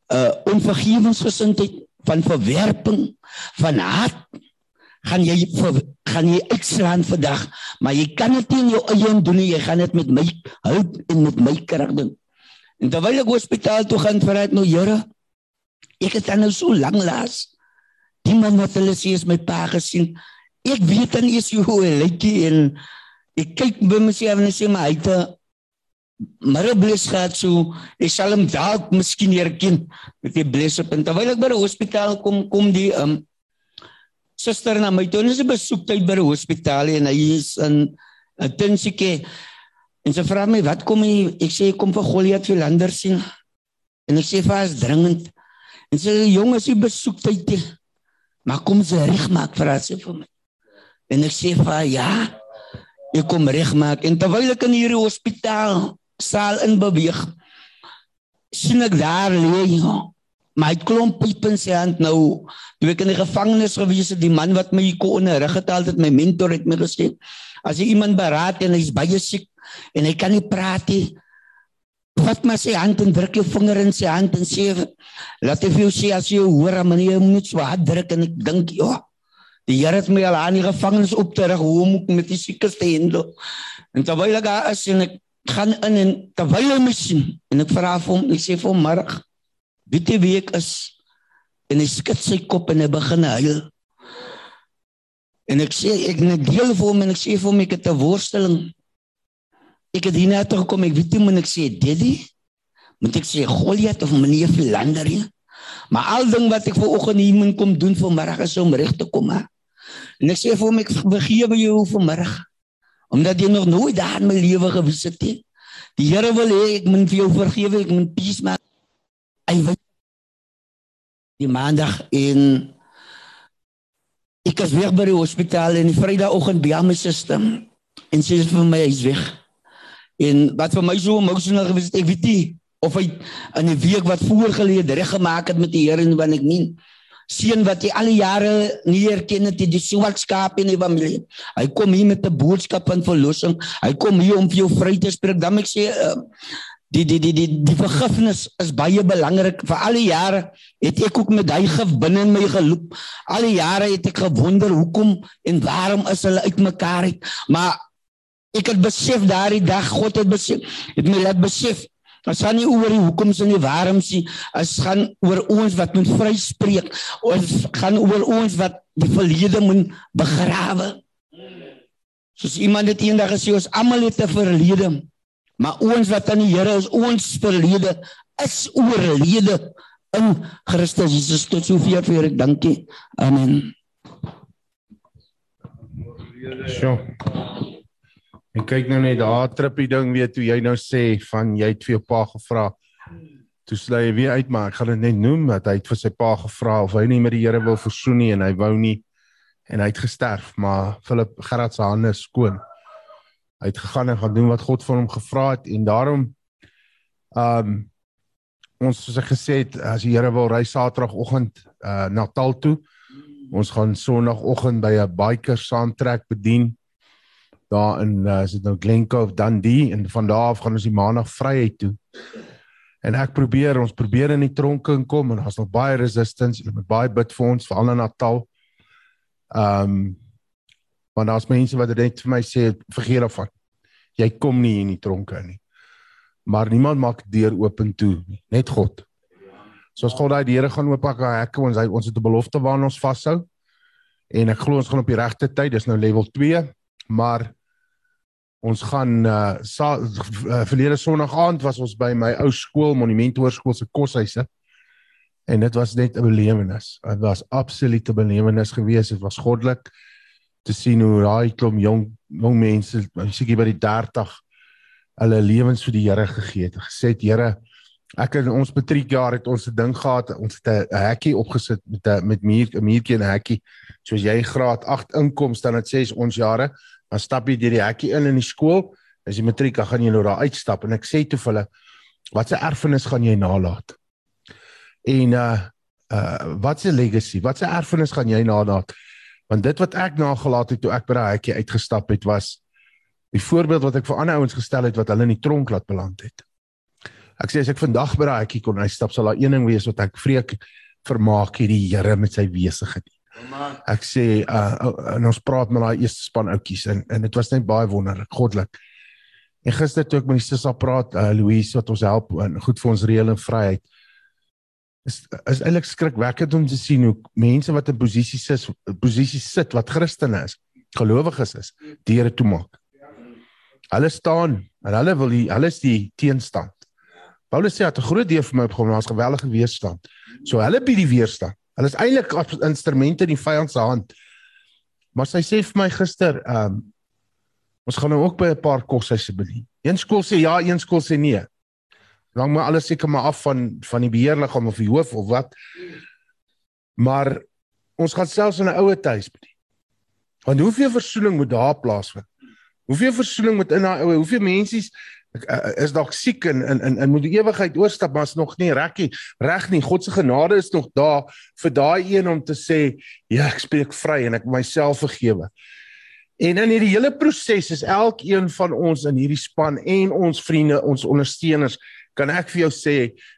uh onvergewensgesindheid van verwerping van haat gaan jy vir, gaan jy uitslaan vandag maar jy kan dit nie in jou eie doen nie jy gaan dit met my hulp en met my krag doen en terwyl ek hospitaal toe gaan vir uit nou Here ek het dan nou so lank laas. Die man wat hulle sê is my pa gesien. Ek weet dan is hoe hy lyk en ek kyk by myself en sê maar hy 'n maar bless gehad so ek sal hom dalk miskien herken met die bless op. En terwyl ek by die hospitaal kom kom die um suster na my toe en sy besoek tyd by die hospitaal en hy is in 'n tinsieke en sy vra my wat kom jy ek sê ek kom vir Goliat Philander sien. En ek sê vir is dringend. En sy jong is hy besoek tyd maar kom sy reg maak vir haar sê vir my. En ek sê vir haar ja ek kom reg maak en terwyl ek in hierdie hospitaal saal in beweeg sien ek daar lê ja my klomp sy hand nou. Toe ek in die gevangenis gewees het die man wat my kon onderrig het altyd my mentor het my gesê as jy iemand beraad en hy's baie siek en hy kan nie praat nie. Vat maar sy hand en druk jou vinger in sy hand en sê laat hy vir jou sê as jy hoor maar jy moet so hard druk en ek dink ja die Here het my al aan die gevangenis op terug hoe om met die siekes te handel. En terwyl ek daar is en ek gaan in en terwyl hy my sien en ek vra vir hom ek sê vir hom môre weet jy wie ek is? En hy skud sy kop en hy begin huil. En ek sê ek net deel vir hom en ek sê vir hom ek het 'n worsteling ek het hier net gekom ek weet nie moet ek sê daddy moet ek sê Goliat of meneer Philander hier maar al ding wat ek ver oggend hier moet kom doen vir môre is om reg te kom hè en ek sê vir hom ek vergewe jou vir môre omdat jy nog nooit daar my lewe gewees het nie. Die Here wil hê ek moet vir jou vergewe, ek moet peace maak. Hy weet die maandag in ek was weer by die hospitaal en die Vrydagoggend by my suster en sê vir my hy's weg. En wat vir my so emosioneel gewees het, ek weet nie of hy in die week wat voorgelede reg gemaak het met die Here en wanneer ek nie seun wat hy al die jare nie herken het die swart skaap in die familie. Hy kom hier met 'n boodskap van verlossing. Hy kom hier om vir jou vry te spreek. Dan ek sê uh, die die die die die vergifnis is baie belangrik. Vir al die jare het ek ook met hy gif binne in my geloop. Al die jare het ek gewonder hoekom en waarom is hulle uitmekaar uit. Maar ek het besef daardie dag God het besef het my laat besef Ons gaan nie oor die hoekoms en die waaroms nie. Ons gaan oor ons wat moet vryspreek. Ons gaan oor ons wat die verlede moet begrawe. Soos iemand het eendag gesê ons almal het 'n verlede. Maar ons wat aan die Here is, ons verlede is oorlede in Christus Jesus tot sover vir ek dankie. Amen. Sjoe. En kyk nou net daar trippie ding weet hoe jy nou sê van jy het vir jou pa gevra. Toe sê hy weer uit maar ek gaan dit net noem dat hy het vir sy pa gevra of hy nie met die Here wil versoen nie en hy wou nie en hy het gesterf maar Philip Gerard se hande skoon. Hy het gegaan en gaan doen wat God van hom gevra het en daarom um ons soos ek gesê het as die Here wil ry Saterdagoggend uh Natal toe. Ons gaan Sondagoggend by 'n biker saamtrek bedien daar in uh, is dit nou Glencove Dundee en van daar af gaan ons die maandag vryheid toe. En ek probeer ons probeer in die tronke inkom en daar's nog baie resistance. Hulle moet baie bid vir ons veral in Natal. Ehm um, want daar's mense wat net vir my sê vergeet daarvan. Jy kom nie in die tronke nie. Maar niemand maak deur oop toe nie, net God. So as God daai deure gaan ooppak, hekke ons hy ons het 'n belofte waarna ons vashou. En ek glo ons gaan op die regte tyd, dis nou level 2, maar Ons gaan uh, sa, uh verlede Sondag aand was ons by my ou skool Monument Hoërskool se koshuise. En dit was net 'n belewenis. Dit was absolute belewenis geweest. Dit was goddelik te sien hoe daai klomp jong jong mense, seker by die 30 hulle lewens vir die Here gegee het. Gesê het Here, ek in ons matriekjaar het ons 'n ding gehad, ons het 'n hekkie opgesit met 'n met muur 'n muurtjie en 'n hekkie. Soos jy graad 8 inkomste dan het sê ons jare dan stap jy deur die hekkie in in die skool As jy matriek dan gaan jy nou daar uitstap en ek sê toe vir hulle wat 'n erfenis gaan jy nalat? En uh uh wat 'n legacy? Wat 'n erfenis gaan jy nalat? Want dit wat ek nagelaat het toe ek by daai hekkie uitgestap het was die voorbeeld wat ek vir ander ouens gestel het wat hulle in die tronk laat beland het. Ek sê as ek vandag by daai hekkie kon uitstap sal daar een ding wees wat ek vreek vermaak hierdie Here met sy wesigheid. Ek sê uh en ons praat met daai eerste span oudjies en en dit was net baie wonderlik, goddelik. En gister toe ek met die sussie praat, uh, Louise wat ons help en goed vir ons reël en vryheid. Is is eintlik skrikwekkend om te sien hoe mense wat in posisies is, posisies sit wat Christene is, gelowiges is, deure toe maak. Hulle staan en hulle wil die hulle is die teenstand. Paulus sê dat 'n groot deel van my opkom was geweldige weerstand. So hulle bied die weerstand. Hulle is eintlik instrumente in die vyand se hand. Maar sy sê vir my gister, ehm um, ons gaan nou ook by 'n paar koshuise bedien. Een skool sê ja, een skool sê nee. Dan moet alles seker maar af van van die beheerliggaam of die hoof of wat. Maar ons gaan selfs in 'n ouer huis bedien. Want hoeveel versoening moet daar plaasvind? Hoeveel versoening moet in daai ouer, hoeveel mensies is dalk siek en in in in moet die ewigheid oorstap maar is nog nie reg nie. Reg nie God se genade is nog daar vir daai een om te sê ja ek spreek vry en ek myself vergewe. En in hierdie hele proses is elkeen van ons in hierdie span en ons vriende ons ondersteuners kan ek vir jou sê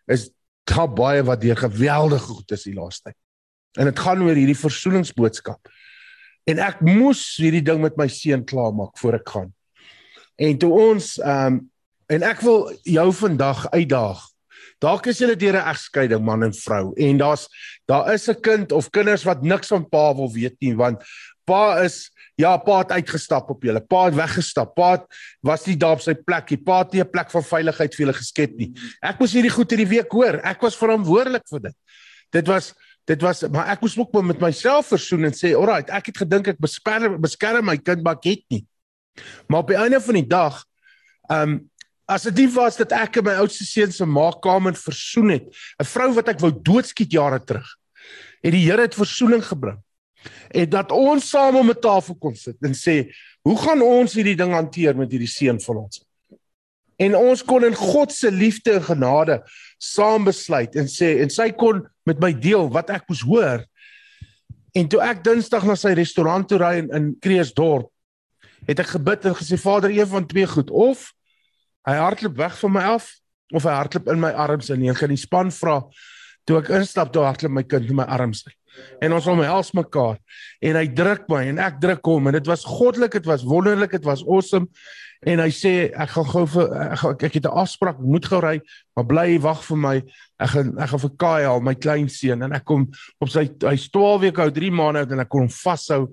is daar baie wat deur geweldig goed is die laaste tyd. En dit gaan oor hierdie versoeningsboodskap. En ek moes hierdie ding met my seun klaarmaak voor ek gaan. En toe ons ehm um, En ek wil jou vandag uitdaag. Dalk is julle deur 'n egskeiding man en vrou en daar's daar is 'n kind of kinders wat niks van pa wil weet nie want pa is ja pa het uitgestap op julle. Pa het weggestap. Pa het, was nie daar op sy plek nie. Pa het nie 'n plek van veiligheid vir julle geskep nie. Ek moes hierdie goed hierdie week hoor. Ek was verantwoordelik vir dit. Dit was dit was maar ek moes ook met myself versoen en sê, "Alright, ek het gedink ek beskerm beskerm my kind, maar ek het nie." Maar op die einde van die dag, ehm um, As dit nie was dat ek en my oudste seun se maakkamer versoen het, 'n vrou wat ek wou doodskiet jare terug, het die Here het versoening gebring. En dat ons saam om 'n tafel kon sit en sê, "Hoe gaan ons hierdie ding hanteer met hierdie seun van ons?" En ons kon in God se liefde en genade saam besluit en sê en sy kon met my deel wat ek moes hoor. En toe ek Dinsdag na sy restaurant toe ry in, in Kreersdorp, het ek gebid en gesê, "Vader, een van twee goed of Hy hardloop weg van my af of hy hardloop in my arms in. Ek gaan die span vra toe ek instap toe hardloop my kind in my arms. En ons omhels mekaar en hy druk my en ek druk hom en dit was goddelik, dit was wonderlik, dit was awesome. En hy sê ek gaan gou vir ek, ek, het 'n afspraak, moet gou ry, maar bly wag vir my. Ek gaan ek gaan vir Kyle, my klein seun en ek kom op sy hy's 12 weke oud, 3 maande oud en ek kon hom vashou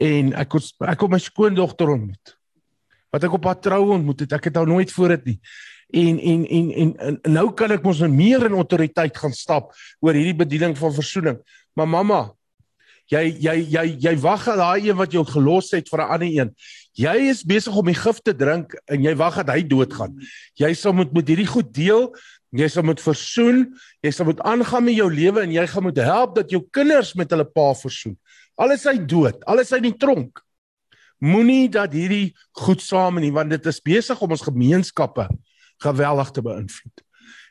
en ek kon ek kom my skoondogter ontmoet wat ek op haar troue ontmoet het. Ek het haar nooit voor dit nie. En en en, en nou kan ek mos nou meer in autoriteit gaan stap oor hierdie bediening van versoening. Maar mamma, jy jy jy jy wag al daai een wat jou gelos het vir 'n ander een. Jy is besig om die gif te drink en jy wag dat hy doodgaan. Jy sal moet met hierdie goed deel. Jy sal moet versoen. Jy sal moet aangaan met jou lewe en jy gaan moet help dat jou kinders met hulle pa versoen. Alles hy dood, alles hy in die tronk. Moenie dat hierdie goed saam nie want dit is besig om ons gemeenskappe geweldig te beïnvloed.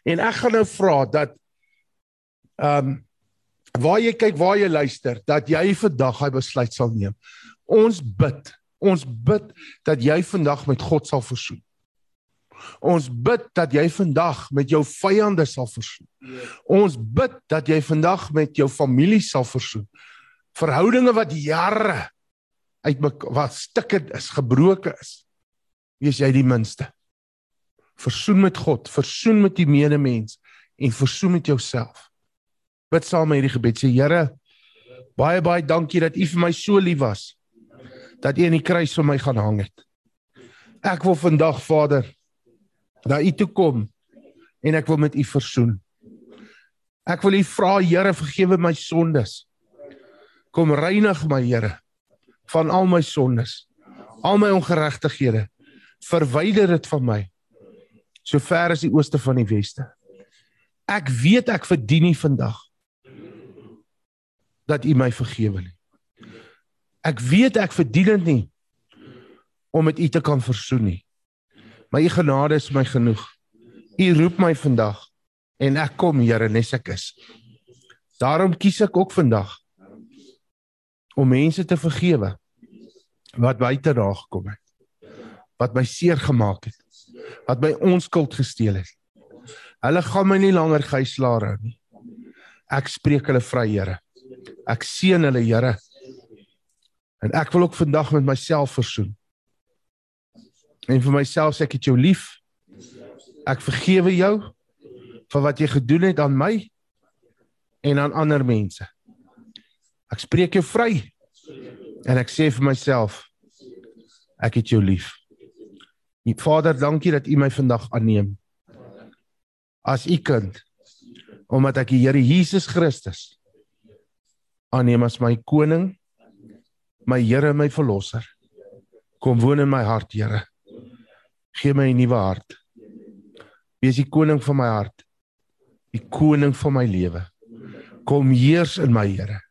En ek gaan nou vra dat ehm um, waar jy kyk, waar jy luister, dat jy vandag hy besluit sal neem. Ons bid. Ons bid dat jy vandag met God sal versoen. Ons bid dat jy vandag met jou vyande sal versoen. Ons bid dat jy vandag met jou familie sal versoen. Verhoudinge wat jare uit wat stukkend is, gebroken is. Wees jy die minste. Versoen met God, versoen met die medemens en versoen met jouself. Bid saam met hierdie gebed. Sê Here, baie baie dankie dat U vir my so lief was dat U in die kruis vir my gaan hang het. Ek wil vandag, Vader, na U toe kom en ek wil met U versoen. Ek wil U vra, Here, vergewe my sondes. Kom reinig my, Here van al my sondes, al my ongeregtighede. Verwyder dit van my. So ver as die ooste van die weste. Ek weet ek verdien nie vandag dat U my vergewe nie. Ek weet ek verdien dit nie om met U te kan versoen nie. Maar u genade is my genoeg. U roep my vandag en ek kom Here nes ek is. Daarom kies ek ook vandag om mense te vergewe wat buite daar gekom het. Wat my seer gemaak het. Wat my onskuld gesteel het. Hulle gaan my nie langer gijslaar hou nie. Ek spreek hulle vry, Here. Ek seën hulle, Here. En ek wil ook vandag met myself versoen. En vir myself sê ek het jou lief. Ek vergewe jou vir wat jy gedoen het aan my en aan ander mense. Ek spreek jou vry. En ek sê vir myself ek het jou lief. Die Vader, dankie dat U my vandag aanneem. As U kind omdat ek die Here Jesus Christus aanneem as my koning, my Here en my verlosser. Kom woon in my hart, Here. Gee my 'n nuwe hart. Wees die koning van my hart. Die koning van my lewe. Kom heers in my Here.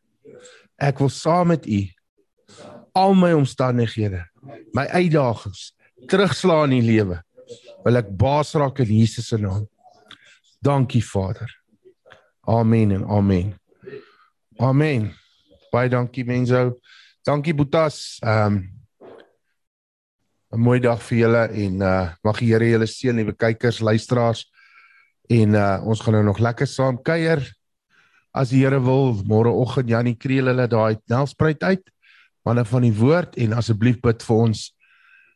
Ek wil saam met U al my omstandighede, my uitdagings terugslaan in die lewe. Wil ek baas raak in Jesus se naam. Dankie Vader. Amen en amen. Amen. Baie dankie mense. Dankie Boetas. Ehm um, 'n mooi dag vir julle en uh mag die Here julle seën, liewe kykers, luisteraars. En uh ons gaan nou nog lekker saam kuier. As die Here wil, môreoggend Janie Kriel hulle daai Nelspruit uit. Manne van die woord en asseblief bid vir ons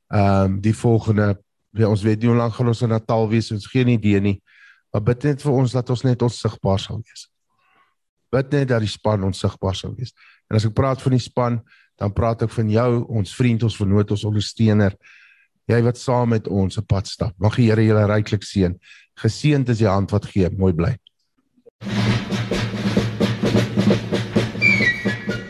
ehm um, die volgende ja, ons weet nie hoe lank gaan ons in Natal wees, ons geen idee nie. Maar bid net vir ons dat ons net ons sigbaar sal wees. Bid net dat die span onsigbaar sal wees. En as ek praat van die span, dan praat ek van jou, ons vriend, ons vernoot, ons ondersteuner. Jy wat saam met ons 'n pad stap. Mag die Here julle ryklik seën. Geseënd is die hand wat gee. Mooi bly.